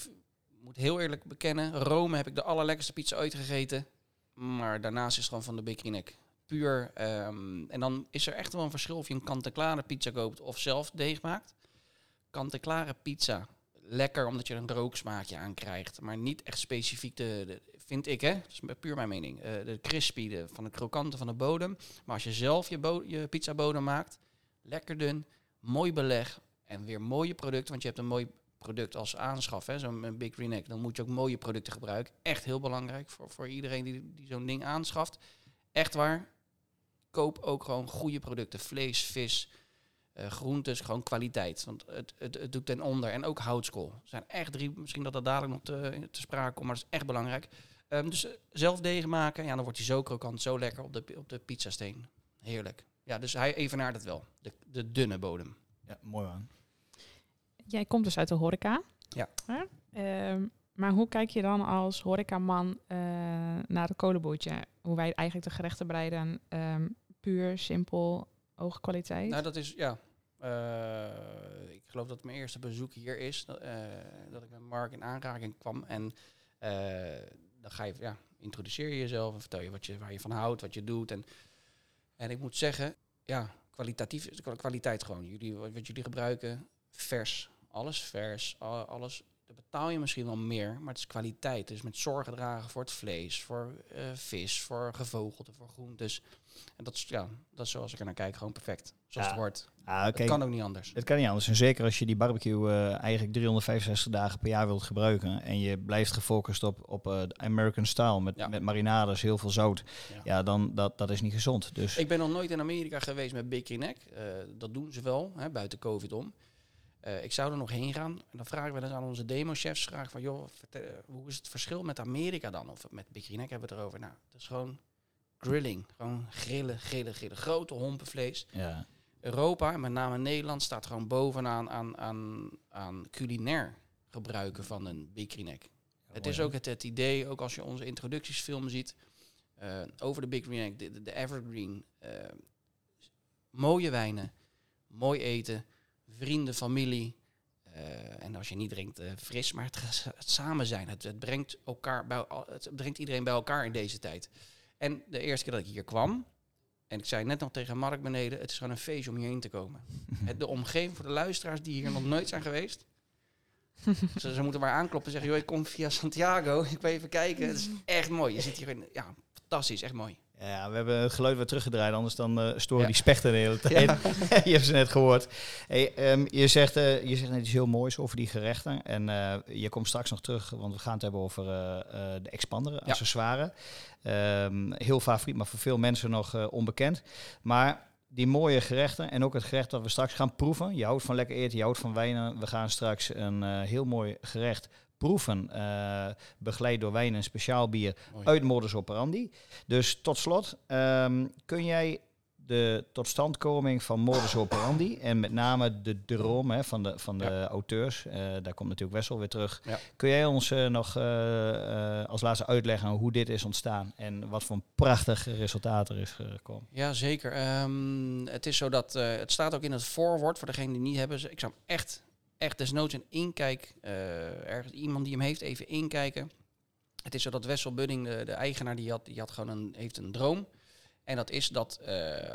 S5: moet heel eerlijk bekennen. Rome heb ik de allerlekkerste pizza ooit gegeten. Maar daarnaast is het gewoon van de Bakery Neck. Puur. ehm, en dan is er echt wel een verschil of je een kant-en-klare pizza koopt of zelf deeg maakt kant-en-klare pizza. Lekker omdat je een rooksmaakje aan krijgt. Maar niet echt specifiek de, vind ik hè, dat is puur mijn mening. eh, de crispy de, van de krokante van de bodem. Maar als je zelf je, je pizza bodem maakt, lekker dun, mooi beleg en weer mooie producten. Want je hebt een mooi product als aanschaf, zo'n Big Green. Dan moet je ook mooie producten gebruiken. Echt heel belangrijk voor, voor iedereen die, die zo'n ding aanschaft. Echt waar. Koop ook gewoon goede producten. Vlees, vis, eh groentes, gewoon kwaliteit. Want het, het, het doet ten onder. En ook houtskool. Er zijn echt drie, misschien dat dat dadelijk nog te, te sprake komt, maar dat is echt belangrijk. Ehm, dus eh, zelf deeg maken, ja, dan wordt hij zo krokant, zo lekker op de, op de pizzasteen. Heerlijk. Ja, dus hij evenaart het wel. De, de dunne bodem.
S3: Ja, mooi man.
S2: Jij komt dus uit de horeca.
S5: Ja.
S2: Hè? Ehm, maar hoe kijk je dan als horecaman eh naar het kolenboertje? Hoe wij eigenlijk de gerechten bereiden? Ehm, puur, simpel, hoge kwaliteit?
S5: Nou, dat is, ja. eh, ik geloof dat mijn eerste bezoek hier is. dat, eh, dat ik met Mark in aanraking kwam. En eh, dan ga je, ja, introduceer je jezelf en vertel je, wat je waar je van houdt, wat je doet. En, en ik moet zeggen, ja, kwalitatief, kwa- kwaliteit gewoon. Jullie, wat, jullie gebruiken, vers. Alles vers, alles. Daar betaal je misschien wel meer, maar het is kwaliteit. Dus met zorg gedragen voor het vlees, voor eh, vis, voor gevogelte, voor groentes. En dat is, ja, dat is zoals ik er naar kijk, gewoon perfect. Zoals
S3: Ja.
S5: het hoort.
S3: Ah,
S5: Het kan ook niet anders.
S3: Het kan niet anders. En zeker als je die barbecue eh, eigenlijk 365 dagen per jaar wilt gebruiken. En je blijft gefocust op, op eh, American style. Met,
S5: Ja.
S3: met marinades, heel veel zout.
S5: Ja.
S3: Ja, dan dat, dat is niet gezond. Dus
S5: Ik ben nog nooit in Amerika geweest met Big Neck. Dat doen ze wel, hè, buiten COVID om. Eh, ik zou er nog heen gaan. En dan vragen we dan aan onze demo-chefs vragen van... joh, vertel- hoe is het verschil met Amerika dan? Of met Big hebben we het erover. Nou, het is gewoon grilling. Gewoon grillen, grillen, grillen. Grote hompen vlees.
S3: ja,
S5: Europa, met name Nederland, staat gewoon bovenaan aan, aan, aan culinair gebruiken van een Big. Het is ook het, het idee, ook als je onze introductiesfilm ziet, eh, over de Big Green Egg, de, Evergreen. eh, mooie wijnen, mooi eten, vrienden, familie. eh, en als je niet drinkt, eh, fris, maar het, het samen zijn. Het, het, brengt elkaar bij, het brengt iedereen bij elkaar in deze tijd. En de eerste keer dat ik hier kwam, en ik zei net nog tegen Mark beneden, het is gewoon een feestje om hierheen te komen. [LAUGHS] Het, de omgeving voor de luisteraars die hier nog nooit zijn geweest. [LAUGHS] ze, ze moeten maar aankloppen en zeggen, joh, ik kom via Santiago, [LAUGHS] ik wil even kijken. Het is echt mooi. Je zit hier in, ja, fantastisch, echt mooi.
S3: Ja, we hebben het geluid weer teruggedraaid. Anders dan eh, storen
S5: Ja.
S3: die spechten de hele tijd. [LAUGHS] je hebt ze net gehoord. Hey, ehm, je, zegt, eh, je zegt net iets heel moois over die gerechten. En eh, je komt straks nog terug, want we gaan het hebben over de expander, accessoires. Ehm, heel favoriet, maar voor veel mensen nog onbekend. Maar die mooie gerechten en ook het gerecht dat we straks gaan proeven. Je houdt van lekker eten, je houdt van wijnen. We gaan straks een heel mooi gerecht proeven. eh, begeleid door wijn en speciaal bier
S5: Mooi.
S3: uit modus operandi. Dus tot slot, ehm, kun jij de totstandkoming van modus operandi en met name de droom hè, van de, van de
S5: Ja.
S3: auteurs, eh, daar komt natuurlijk Wessel weer terug.
S5: Ja.
S3: Kun jij ons eh, nog als laatste uitleggen hoe dit is ontstaan en wat voor een prachtig resultaat er is gekomen?
S5: Ja, zeker. Ehm, het is zo dat, het staat ook in het voorwoord, voor degene die niet hebben. Ik zou hem echt, echt desnoods een inkijk, eh, ergens iemand die hem heeft, even inkijken. Het is zo dat Wessel Budding, de, de eigenaar, die had, die had gewoon een, heeft een droom. En dat is dat eh,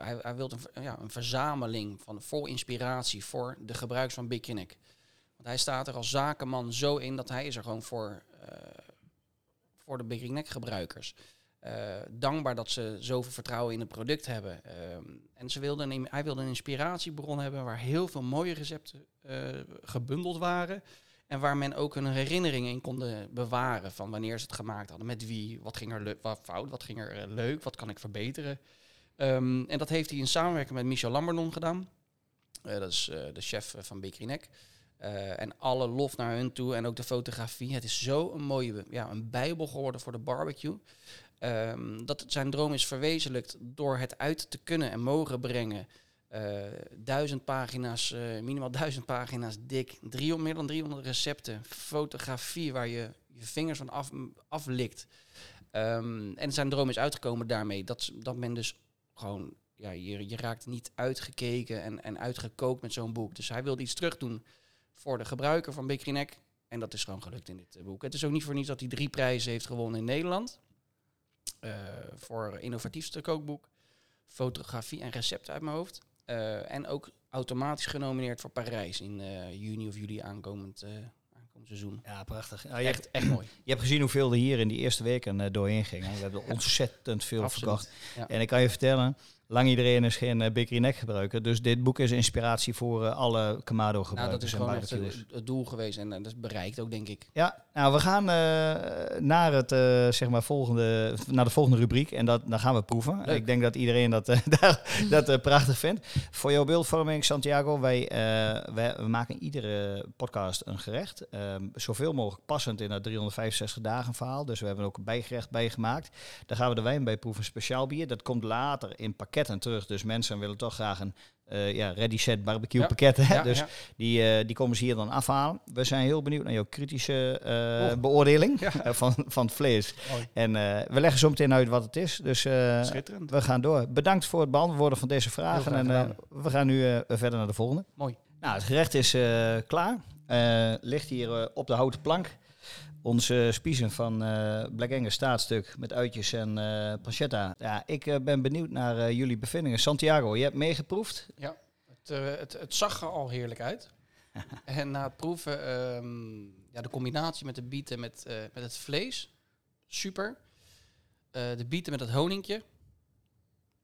S5: hij, hij wil een, ja, een verzameling van vol inspiratie voor de gebruikers van Big Kinnick. Want hij staat er als zakenman zo in dat hij is er gewoon voor, eh, voor de Big Kinnick gebruikers. Eh, dankbaar dat ze zoveel vertrouwen in het product hebben. Ehm, en ze wilden een, hij wilde een inspiratiebron hebben waar heel veel mooie recepten eh, gebundeld waren. En waar men ook hun herinneringen in konden bewaren. Van wanneer ze het gemaakt hadden, met wie, wat ging er wat fout, wat ging er eh, leuk, wat kan ik verbeteren. Ehm, en dat heeft hij in samenwerking met Michel Lambernon gedaan. Dat is de chef van Bakery Neck. En alle lof naar hun toe en ook de fotografie. Het is zo een mooie ja, een bijbel geworden voor de barbecue. Ehm, dat zijn droom is verwezenlijkt door het uit te kunnen en mogen brengen. Eh, duizend pagina's, eh, minimaal [LAUGHS] duizend pagina's dik. 300, meer dan 300 recepten. Fotografie waar je je vingers van af, aflikt. Ehm, en zijn droom is uitgekomen daarmee. Dat, dat men dus gewoon, ja, je, je raakt niet uitgekeken en, en uitgekookt met zo'n boek. Dus hij wilde iets terug doen voor de gebruiker van Bakery Neck. En dat is gewoon gelukt in dit eh, boek. Het is ook niet voor niets dat hij drie prijzen heeft gewonnen in Nederland. Eh, voor innovatiefste kookboek, fotografie en recept uit mijn hoofd. Eh, en ook automatisch genomineerd voor Parijs in eh, juni of juli aankomend, aankomend seizoen.
S3: Ja, prachtig. Nou, je, hebt,
S5: Echt, echt mooi. [CLEARS THROAT]
S3: je hebt gezien hoeveel er hier in die eerste weken doorheen gingen. We hebben ontzettend veel
S5: Absoluut.
S3: verkocht.
S5: Ja.
S3: En ik kan je vertellen, lang iedereen is geen uh, Neck gebruiker. Dus dit boek is inspiratie voor alle Kamado
S5: Nou,
S3: gebruikers
S5: dat is gewoon echt het, het doel geweest en dat is bereikt ook, denk ik.
S3: Ja, nou, we gaan eh, naar, het, eh, zeg maar volgende, naar de volgende rubriek en dat, dan gaan we proeven.
S5: Leuk.
S3: Ik denk dat iedereen dat, eh, [LAUGHS] dat prachtig vindt. Voor jouw beeldvorming, Santiago, wij, wij we maken iedere podcast een gerecht. Ehm, zoveel mogelijk passend in dat 365 dagen verhaal. Dus we hebben ook een bijgerecht bijgemaakt. Daar gaan we de wijn bij proeven, speciaal bier. Dat komt later in pakketten terug. Dus mensen willen toch graag een eh, ja, ready set barbecue
S5: Ja.
S3: pakket. Hè?
S5: Ja,
S3: dus
S5: ja.
S3: die, eh, die komen ze hier dan afhalen. We zijn heel benieuwd naar jouw kritische eh,
S5: Oh.
S3: beoordeling [LAUGHS] van, van het vlees. En we leggen zo meteen uit wat het is. Dus we gaan door. Bedankt voor het beantwoorden van deze vragen. En we gaan nu verder naar de volgende.
S5: Mooi.
S3: Nou, het gerecht is klaar. Ligt hier op de houten plank. Onze spiezen van eh Black Angus staatstuk met uitjes en eh pancetta. Ja, ik eh, ben benieuwd naar jullie bevindingen. Santiago, je hebt meegeproefd.
S5: Het, eh, het, het zag er al heerlijk uit. [LAUGHS] en na het proeven, ehm, ja, de combinatie met de bieten met, met het vlees, super. De bieten met het honingje,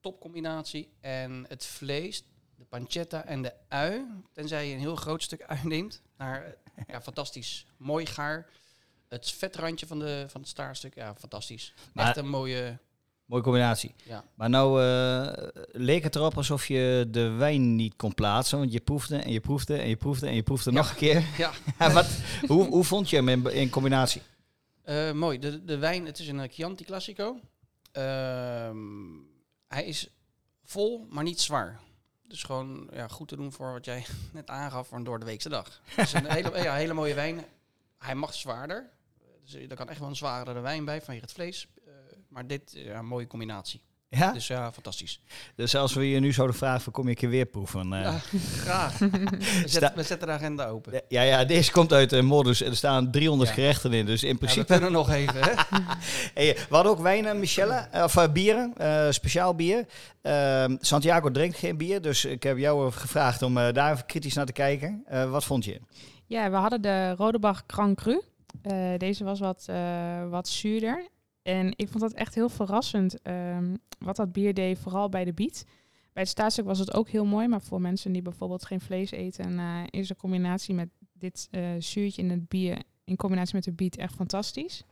S5: topcombinatie. En het vlees, de pancetta en de ui, tenzij je een heel groot stuk ui neemt, naar ja, fantastisch mooi gaar. Het vetrandje van, de, van het staarstuk, ja, fantastisch.
S3: Maar-
S5: Echt een mooie,
S3: Mooie combinatie.
S5: ja.
S3: Maar nou eh, leek het erop alsof je de wijn niet kon plaatsen. Want je proefde en je proefde en je proefde en je proefde
S5: Ja.
S3: nog een keer.
S5: ja. [LAUGHS]
S3: Ja, wat, hoe, hoe vond je hem in, in combinatie?
S5: Eh, mooi. De, de wijn, het is een Chianti Classico. Ehm, hij is vol, maar niet zwaar. Dus gewoon ja, goed te doen voor wat jij [LAUGHS] net aangaf voor een door de weekse dag. Het is een hele, ja, hele mooie wijn. Hij mag zwaarder. Dus er kan echt wel een zwaardere wijn bij vanwege het vlees. Eh, maar dit, ja, een mooie combinatie.
S3: Ja?
S5: Dus ja, fantastisch.
S3: Dus als we je nu zouden vragen, kom je een keer weer proeven? eh?
S5: Ja, graag. We zetten, we zetten de agenda open.
S3: Ja, ja, deze komt uit de modus. Er staan 300
S5: Ja.
S3: gerechten in. Dus in
S5: Ja, we
S3: principe...
S5: kunnen nog even, hè? [LAUGHS]
S3: Hey, we hadden ook wijnen, Michelle. eh, Of eh, bieren. eh, speciaal bier. Ehm, Santiago drinkt geen bier. Dus ik heb jou gevraagd om eh, daar even kritisch naar te kijken. Eh, wat vond je?
S2: Ja, we hadden de Rodebach Grand Cru. Eh, deze was wat, eh, wat zuurder. En ik vond dat echt heel verrassend ehm, wat dat bier deed, vooral bij de biet. Bij het staatstuk was het ook heel mooi, maar voor mensen die bijvoorbeeld geen vlees eten, eh, is de combinatie met dit zuurtje in het bier in combinatie met de biet echt fantastisch.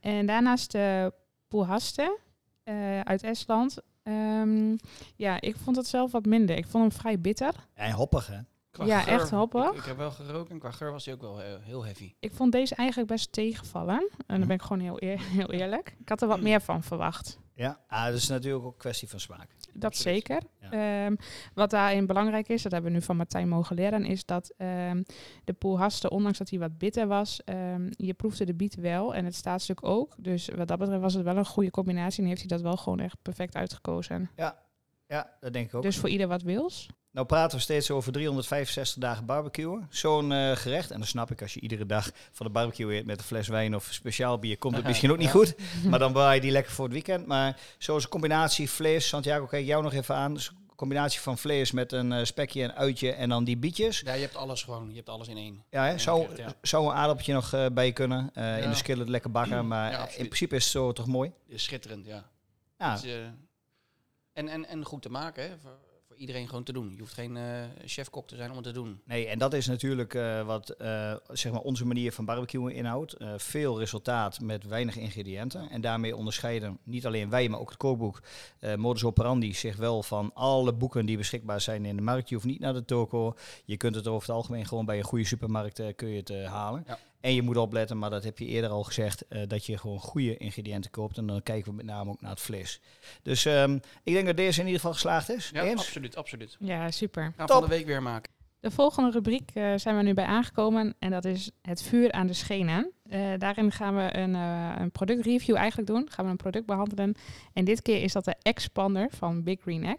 S2: En daarnaast de Puhaste eh, uit Estland. Ehm, ja, ik vond het zelf wat minder. Ik vond hem vrij bitter.
S3: En hoppig, hè?
S5: Qua
S2: Ja,
S5: geur-
S2: echt hoppig.
S5: Ik, ik heb wel geroken en qua geur was hij ook wel heel heavy.
S2: Ik vond deze eigenlijk best tegenvallen. En dan ben ik gewoon heel, eer- [LAUGHS] heel eerlijk. Ik had er wat meer van verwacht.
S3: Ja. Ah, dat is natuurlijk ook een kwestie van smaak.
S2: Dat
S5: Absoluut.
S2: zeker.
S3: Ja.
S2: Ehm, wat daarin belangrijk is, dat hebben we nu van Martijn mogen leren, is dat ehm, de poelhaste, ondanks dat hij wat bitter was, ehm, je proefde de biet wel en het staatstuk ook. Dus wat dat betreft was het wel een goede combinatie en heeft hij dat wel gewoon echt perfect uitgekozen.
S3: Ja, dat denk ik ook.
S2: Dus voor ieder wat wils.
S3: Nou praten we steeds over 365 dagen barbecuen. Zo'n eh, gerecht, en dan snap ik als je iedere dag van de barbecue eet met een fles wijn of speciaal bier, komt het misschien ook niet
S5: Ja.
S3: goed. [LAUGHS] Maar dan bewaar je die lekker voor het weekend. Maar zo'n combinatie vlees, Santiago, kijk jou nog even aan. Dus een combinatie van vlees met een eh, spekje, een uitje en dan die bietjes.
S5: Ja, je hebt alles gewoon. Je hebt alles in één.
S3: Ja, hè?
S5: Ja,
S3: Zou,
S5: ja.
S3: een aardappeltje nog eh, bij kunnen. eh, In
S5: Ja.
S3: de skillet lekker bakken. Maar
S5: Ja,
S3: in principe is het zo toch mooi.
S5: Is schitterend, ja.
S3: Ja,
S5: Dus, en, en, en goed te maken, hè. Voor, voor iedereen gewoon te doen. Je hoeft geen eh chefkok te zijn om het te doen.
S3: Nee, en dat is natuurlijk eh, wat eh, zeg maar onze manier van barbecuen inhoudt. Veel resultaat met weinig ingrediënten. En daarmee onderscheiden niet alleen wij, maar ook het kookboek Modus Operandi zich wel van alle boeken die beschikbaar zijn in de markt. Je hoeft niet naar de toko. Je kunt het over het algemeen gewoon bij een goede supermarkt kun je het halen.
S5: Ja.
S3: En je moet opletten, maar dat heb je eerder al gezegd, eh, dat je gewoon goede ingrediënten koopt. En dan kijken we met name ook naar het vlees. Dus ehm, ik denk dat deze in ieder geval geslaagd is.
S5: Ja,
S3: Eens?
S5: absoluut, absoluut.
S2: Ja, super.
S5: Gaan van de week weer maken.
S2: De volgende rubriek eh, zijn we nu bij aangekomen en dat is het vuur aan de schenen. Eh, daarin gaan we een, eh, een productreview eigenlijk doen. Gaan we een product behandelen. En dit keer is dat de Expander van Big Green Egg.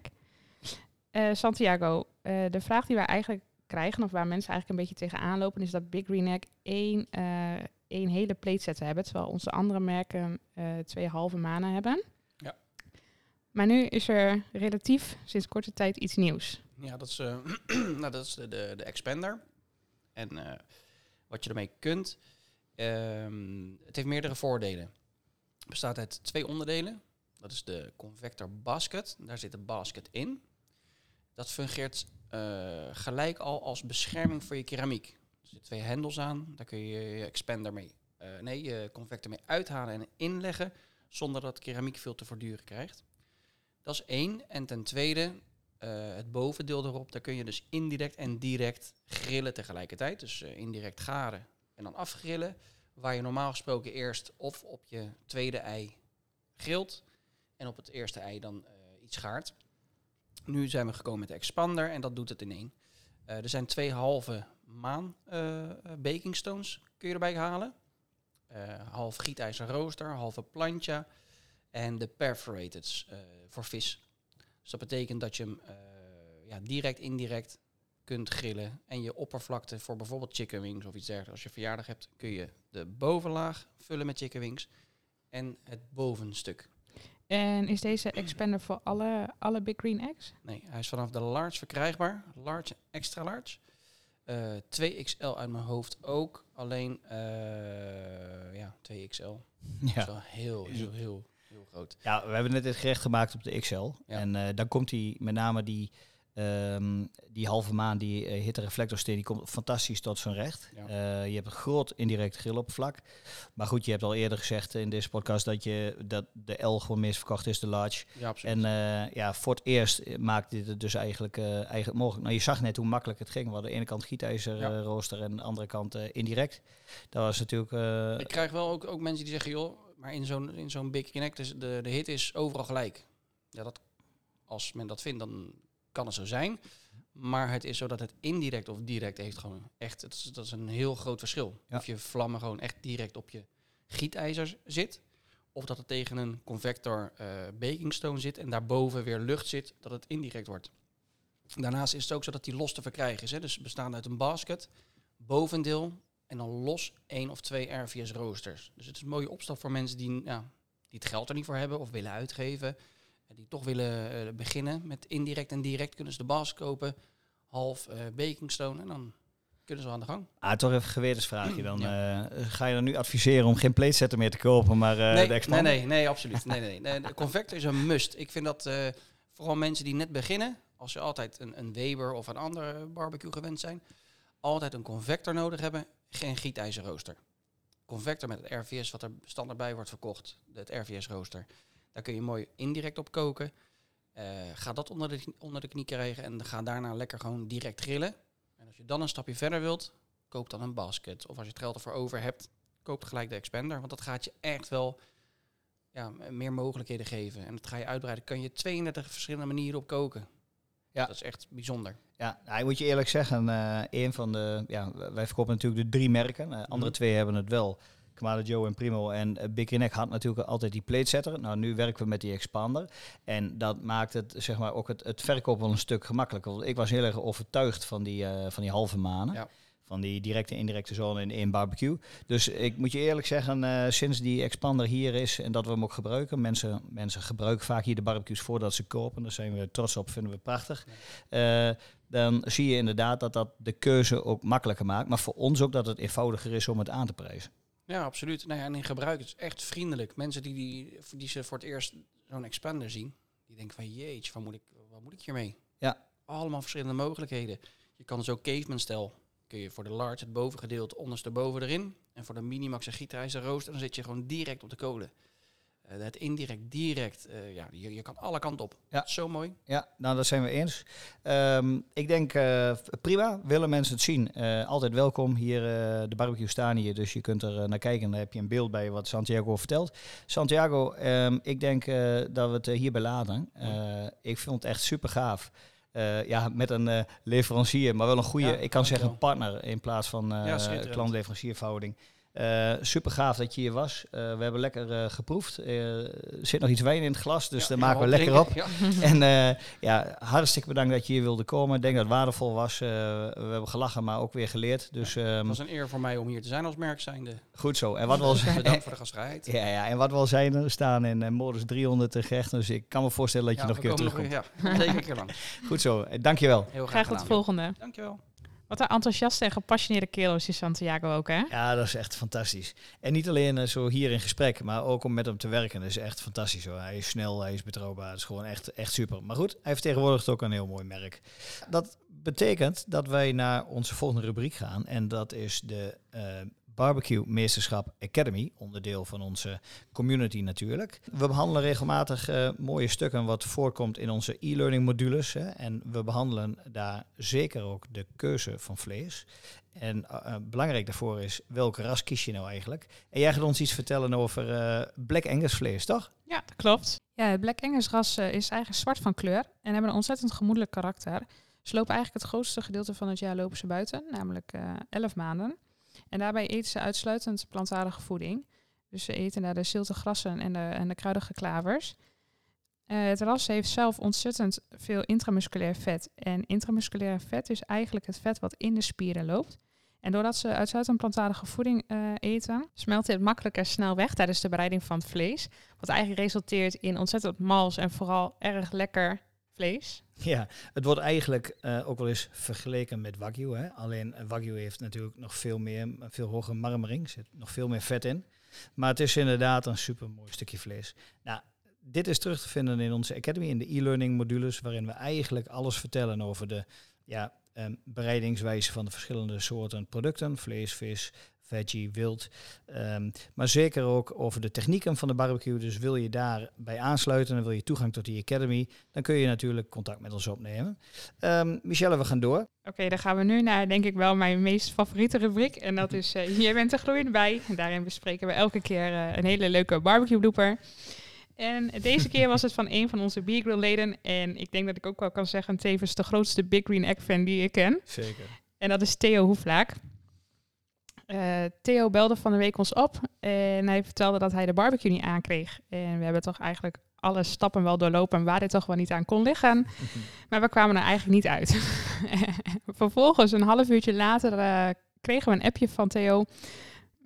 S2: Eh, Santiago, eh, de vraag die wij eigenlijk krijgen, of waar mensen eigenlijk een beetje tegenaan lopen, is dat Big Green Egg één, eh, één hele plateset hebben, terwijl onze andere merken eh, twee halve manen hebben.
S5: Ja.
S2: Maar nu is er relatief sinds korte tijd iets nieuws.
S5: Ja, dat is, eh, [CLEARS THROAT] nou, dat is de, de, de expander. En wat je ermee kunt. ehm, het heeft meerdere voordelen. Het bestaat uit twee onderdelen. Dat is de convector basket. Daar zit de basket in. Dat fungeert gelijk al als bescherming voor je keramiek. Er zitten twee hendels aan. Daar kun je je expander mee, eh, nee, je convector mee uithalen en inleggen. Zonder dat keramiek veel te verduren krijgt. Dat is één. En ten tweede, eh, het bovendeel erop, daar kun je dus indirect en direct grillen tegelijkertijd. Dus eh, indirect garen en dan afgrillen. Waar je normaal gesproken eerst of op je tweede ei grilt en op het eerste ei dan eh, iets gaart. Nu zijn we gekomen met de expander en dat doet het in één. Eh, er zijn twee halve maan eh baking stones kun je erbij halen. Half gietijzer rooster, halve plancha en de perforateds eh, voor vis. Dus dat betekent dat je hem ja, direct, indirect kunt grillen. En je oppervlakte voor bijvoorbeeld chicken wings of iets dergelijks. Als je verjaardag hebt, kun je de bovenlaag vullen met chicken wings. En het bovenstuk.
S2: En is deze expander voor alle, alle Big Green Eggs?
S5: Nee, hij is vanaf de large verkrijgbaar. Large en extra large. Eh 2XL uit mijn hoofd ook. Alleen, eh, ja, 2XL. Dat is
S3: Ja.
S5: wel heel, heel, heel, heel groot.
S3: Ja, we hebben net dit gerecht gemaakt op de XL. En eh, dan komt die, met name die, ehm, die halve maan, die uh, hitte reflectorsteen, die komt fantastisch tot zijn recht.
S5: Ja.
S3: Eh, je hebt een groot indirect grilloppervlak. Maar goed, je hebt al eerder gezegd in deze podcast dat, je, dat de L gewoon meest verkocht is, de large.
S5: Ja, absoluut.
S3: En eh, ja, voor het eerst eh, maakt dit het dus eigenlijk, eh, eigenlijk mogelijk. Nou, je zag net hoe makkelijk het ging. We hadden aan de ene kant gietijzer
S5: Ja.
S3: eh, rooster en aan de andere kant eh, indirect. Dat was natuurlijk... eh,
S5: Ik krijg wel ook, ook mensen die zeggen, joh, maar in zo'n in zo'n Big Connect, dus de, de hit is overal gelijk. Ja, dat, als men dat vindt, dan kan het zo zijn. Maar het is zo dat het indirect of direct heeft gewoon echt, het is, dat is een heel groot verschil.
S3: Ja.
S5: Of je vlammen gewoon echt direct op je gietijzer zit. Of dat het tegen een convector eh bakingstone zit en daarboven weer lucht zit, dat het indirect wordt. Daarnaast is het ook zo dat die los te verkrijgen is. Hè? Dus bestaande uit een basket, bovendeel en dan los één of twee RVS roosters. Dus het is een mooie opstap voor mensen die, ja, die het geld er niet voor hebben of willen uitgeven. En die toch willen eh, beginnen met indirect en direct kunnen ze de bas kopen. Half eh bakingstone en dan kunnen ze aan de gang.
S3: Ah, toch even een gewetensvraagje dan. [CLEARS THROAT] eh, ga je dan nu adviseren om geen platesetter meer te kopen, maar eh,
S5: nee,
S3: de
S5: nee, nee, nee, absoluut. [LAUGHS] Nee, nee, nee. De convector is een must. Ik vind dat eh, vooral mensen die net beginnen, als ze altijd een, een Weber of een andere barbecue gewend zijn, altijd een convector nodig hebben, geen gietijzerrooster. Convector met het RVS wat er standaard bij wordt verkocht, het RVS rooster. Daar kun je mooi indirect op koken. Eh, ga dat onder de, onder de knie krijgen en ga daarna lekker gewoon direct grillen. En als je dan een stapje verder wilt, koop dan een basket. Of als je het geld ervoor over hebt, koop gelijk de expander. Want dat gaat je echt wel ja, meer mogelijkheden geven. En dat ga je uitbreiden. Kan je 32 verschillende manieren op koken.
S3: Ja.
S5: Dat is echt bijzonder.
S3: Ja, nou, ik moet je eerlijk zeggen, eh een van de, ja, wij verkopen natuurlijk de drie merken. Eh, andere
S5: Mhm.
S3: twee hebben het wel Kamado Joe en Primo. En uh, Big Neck had natuurlijk altijd die platesetter. Nou, nu werken we met die expander. En dat maakt het, zeg maar, ook het, het verkoop wel een stuk gemakkelijker. Want ik was heel erg overtuigd van die, uh, van die halve manen.
S5: Ja.
S3: Van die directe en indirecte zone in, in barbecue. Dus ik moet je eerlijk zeggen, uh, sinds die expander hier is en dat we hem ook gebruiken. Mensen, mensen gebruiken vaak hier de barbecues voordat ze kopen. Daar zijn we trots op, vinden we prachtig. Uh, dan zie je inderdaad dat dat de keuze ook makkelijker maakt. Maar voor ons ook dat het eenvoudiger is om het aan te prijzen.
S5: Ja, absoluut. Nou ja, en in gebruik is echt vriendelijk. Mensen die, die, die ze voor het eerst zo'n expander zien, die denken van jeetje, wat moet ik, wat moet ik hiermee?
S3: Ja.
S5: Allemaal verschillende mogelijkheden. Je kan dus ook caveman stijl kun je voor de large het bovengedeelte ondersteboven erin. En voor de minimax en gietijzer rooster, dan zit je gewoon direct op de kolen. Uh, het indirect, direct, uh, ja, je, je kan alle kanten op.
S3: Ja.
S5: Zo mooi.
S3: Ja, nou dat zijn we eens. Um, ik denk uh, prima, willen mensen het zien. altijd welkom hier, de barbecue staan hier, dus je kunt er naar kijken. Dan heb je een beeld bij wat Santiago vertelt. Santiago, um, ik denk dat we het hierbij laten. ik vind het echt super gaaf. Uh, ja, met een uh, leverancier, maar wel een goede,
S5: Ja,
S3: ik kan zeggen
S5: dankjewel.
S3: partner in plaats van uh,
S5: Ja,
S3: klant-leverancierverhouding. Uh, super gaaf dat je hier was. Uh, we hebben lekker uh, geproefd. er zit nog iets wijn in het glas, dus
S5: Ja,
S3: daar
S5: ja,
S3: maken we lekker op.
S5: Ja. [LAUGHS] [LAUGHS]
S3: En uh, ja, hartstikke bedankt dat je hier wilde komen. Ik denk dat het waardevol was. Uh, we hebben gelachen, maar ook weer geleerd. Dus
S5: Het
S3: um,
S5: was een eer voor mij om hier te zijn als merk zijnde.
S3: goed zo. En wat was [LAUGHS]
S5: Bedankt voor de gastvrijheid.
S3: ja, ja, en wat we al zijn, er staan in uh, modus 300 te gerecht. Dus ik kan me voorstellen dat je nog een keer terugkomt.
S5: nog ja, zeker een keer lang.
S3: Goed zo. Uh, dankjewel.
S5: Heel graag,
S2: Graag tot de volgende.
S5: Dankjewel.
S2: Wat een enthousiaste en gepassioneerde kerels is Santiago ook, hè?
S3: Ja, dat is echt fantastisch. En niet alleen uh, zo hier in gesprek, maar ook om met hem te werken. Dat is echt fantastisch hoor. Hij is snel, hij is betrouwbaar. Dat is gewoon echt, echt super. Maar goed, hij vertegenwoordigt ook een heel mooi merk. Dat betekent dat wij naar onze volgende rubriek gaan. En dat is de uh, Barbecue Meesterschap Academy, onderdeel van onze community natuurlijk. We behandelen regelmatig uh, mooie stukken wat voorkomt in onze e-learning modules. Hè, en we behandelen daar zeker ook de keuze van vlees. En uh, belangrijk daarvoor is, welke ras kies je nou eigenlijk? En jij gaat ons iets vertellen over uh, Black Angus vlees, toch?
S2: Ja, dat klopt. Ja, het Black Angus ras uh, is eigenlijk zwart van kleur en hebben een ontzettend gemoedelijk karakter. Ze lopen eigenlijk het grootste gedeelte van het jaar lopen ze buiten, namelijk 11 maanden. En daarbij eten ze uitsluitend plantaardige voeding. Dus ze eten naar de zilte grassen en de, en de kruidige klavers. Uh, het ras heeft zelf ontzettend veel intramusculair vet. En intramusculair vet is eigenlijk het vet wat in de spieren loopt. En doordat ze uitsluitend plantaardige voeding uh, eten, smelt dit makkelijker snel weg tijdens de bereiding van het vlees. Wat eigenlijk resulteert in ontzettend mals en vooral erg lekker vlees.
S3: Ja, het wordt eigenlijk uh, ook wel eens vergeleken met wagyu. Hè? Alleen uh, wagyu heeft natuurlijk nog veel meer, veel hogere marmering, er zit nog veel meer vet in. Maar het is inderdaad een super mooi stukje vlees. Nou, dit is terug te vinden in onze Academy, in de e-learning modules, waarin we eigenlijk alles vertellen over de ja, um, bereidingswijze van de verschillende soorten producten, vlees, vis, veggie, wild. Um, maar zeker ook over de technieken van de barbecue. Dus wil je daarbij aansluiten en wil je toegang tot die Academy, dan kun je natuurlijk contact met ons opnemen. Um, Michelle, we gaan door.
S2: Oké, okay, dan gaan we nu naar denk ik wel mijn meest favoriete rubriek. En dat is uh, Jij bent er gloeiend bij. En daarin bespreken we elke keer uh, een hele leuke barbecue blooper. En deze keer was het van een van onze Big Grill leden. En ik denk dat ik ook wel kan zeggen, tevens de grootste Big Green Egg fan die ik ken.
S3: Zeker.
S2: En dat is Theo Hoeflaak. Uh, Theo belde van de week ons op en hij vertelde dat hij de barbecue niet aankreeg. En we hebben toch eigenlijk alle stappen wel doorlopen waar dit toch wel niet aan kon liggen. [LAUGHS] maar we kwamen er eigenlijk niet uit. [LAUGHS] Vervolgens, een half uurtje later, uh, kregen we een appje van Theo.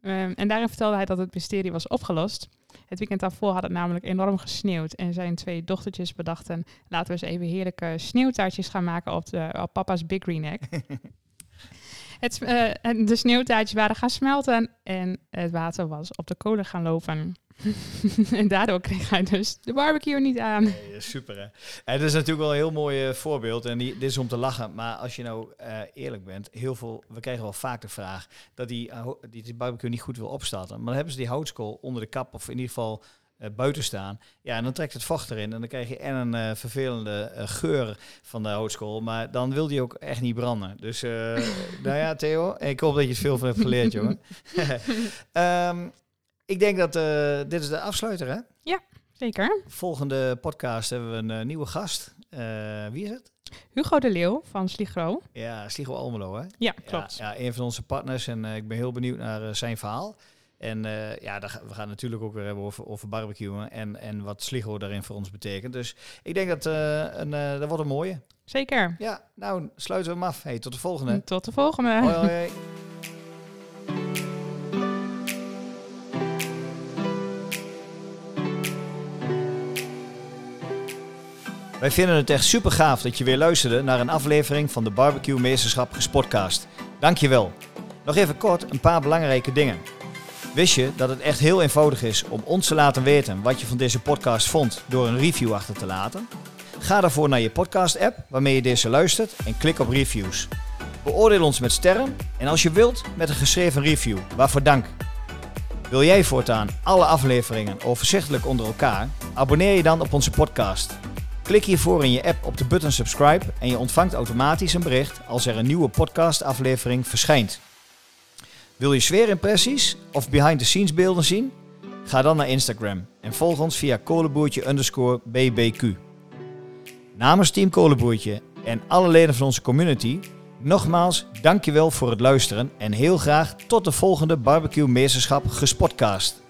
S2: Um, en daarin vertelde hij dat het mysterie was opgelost. Het weekend daarvoor had het namelijk enorm gesneeuwd. En zijn twee dochtertjes bedachten, laten we eens even heerlijke sneeuwtaartjes gaan maken op, de, op papa's Big Green Egg. [LAUGHS] het, uh, de sneeuwtaartjes waren gaan smelten en het water was op de kolen gaan lopen. [LAUGHS] en daardoor kreeg hij dus de barbecue niet aan.
S3: Nee, super hè. En dat is natuurlijk wel een heel mooi voorbeeld. En die, dit is om te lachen. Maar als je nou eerlijk bent, heel veel, we krijgen wel vaak de vraag dat die, die, die barbecue niet goed wil opstarten. Maar dan hebben ze die houtskool onder de kap of in ieder geval buiten staan. Ja, en dan trekt het vocht erin en dan krijg je en een uh, vervelende uh, geur van de houtskool. Maar dan wil die ook echt niet branden. Dus [LAUGHS] nou ja, Theo, ik hoop dat je het veel van hebt geleerd, jongen. um, [LAUGHS] ik denk dat dit is de afsluiter, hè?
S2: Ja, zeker.
S3: Volgende podcast hebben we een nieuwe gast. Wie is het?
S2: Hugo de Leeuw van Sligro.
S3: Ja, Sligro Almelo, hè?
S2: Ja, klopt.
S3: Ja, ja, een van onze partners en ik ben heel benieuwd naar zijn verhaal. En eh, ja, daar, we gaan het natuurlijk ook weer hebben over, over barbecuen en, en wat Sligo daarin voor ons betekent. Dus ik denk dat eh, een, eh, dat wordt een mooie.
S2: Zeker.
S3: Ja, nou sluiten we hem af. Hey, tot de volgende.
S2: Tot de volgende.
S3: Hoi, hoi. Wij vinden het echt super gaaf dat je weer luisterde naar een aflevering van de Barbecue Meesterschap Gespotcast. Dankjewel. Nog even kort een paar belangrijke dingen. Wist je dat het echt heel eenvoudig is om ons te laten weten wat je van deze podcast vond door een review achter te laten? Ga daarvoor naar je podcast-app waarmee je deze luistert en klik op reviews. Beoordeel ons met sterren en als je wilt met een geschreven review. Waarvoor dank. Wil jij voortaan alle afleveringen overzichtelijk onder elkaar? Abonneer je dan op onze podcast. Klik hiervoor in je app op de button subscribe en je ontvangt automatisch een bericht als er een nieuwe podcastaflevering verschijnt. Wil je sfeerimpressies of behind the scenes beelden zien? Ga dan naar Instagram en volg ons via kolenboertje underscore bbq. Namens Team Kolenboertje en alle leden van onze community, nogmaals dankjewel voor het luisteren en heel graag tot de volgende Barbecue Meesterschap Gespotcast.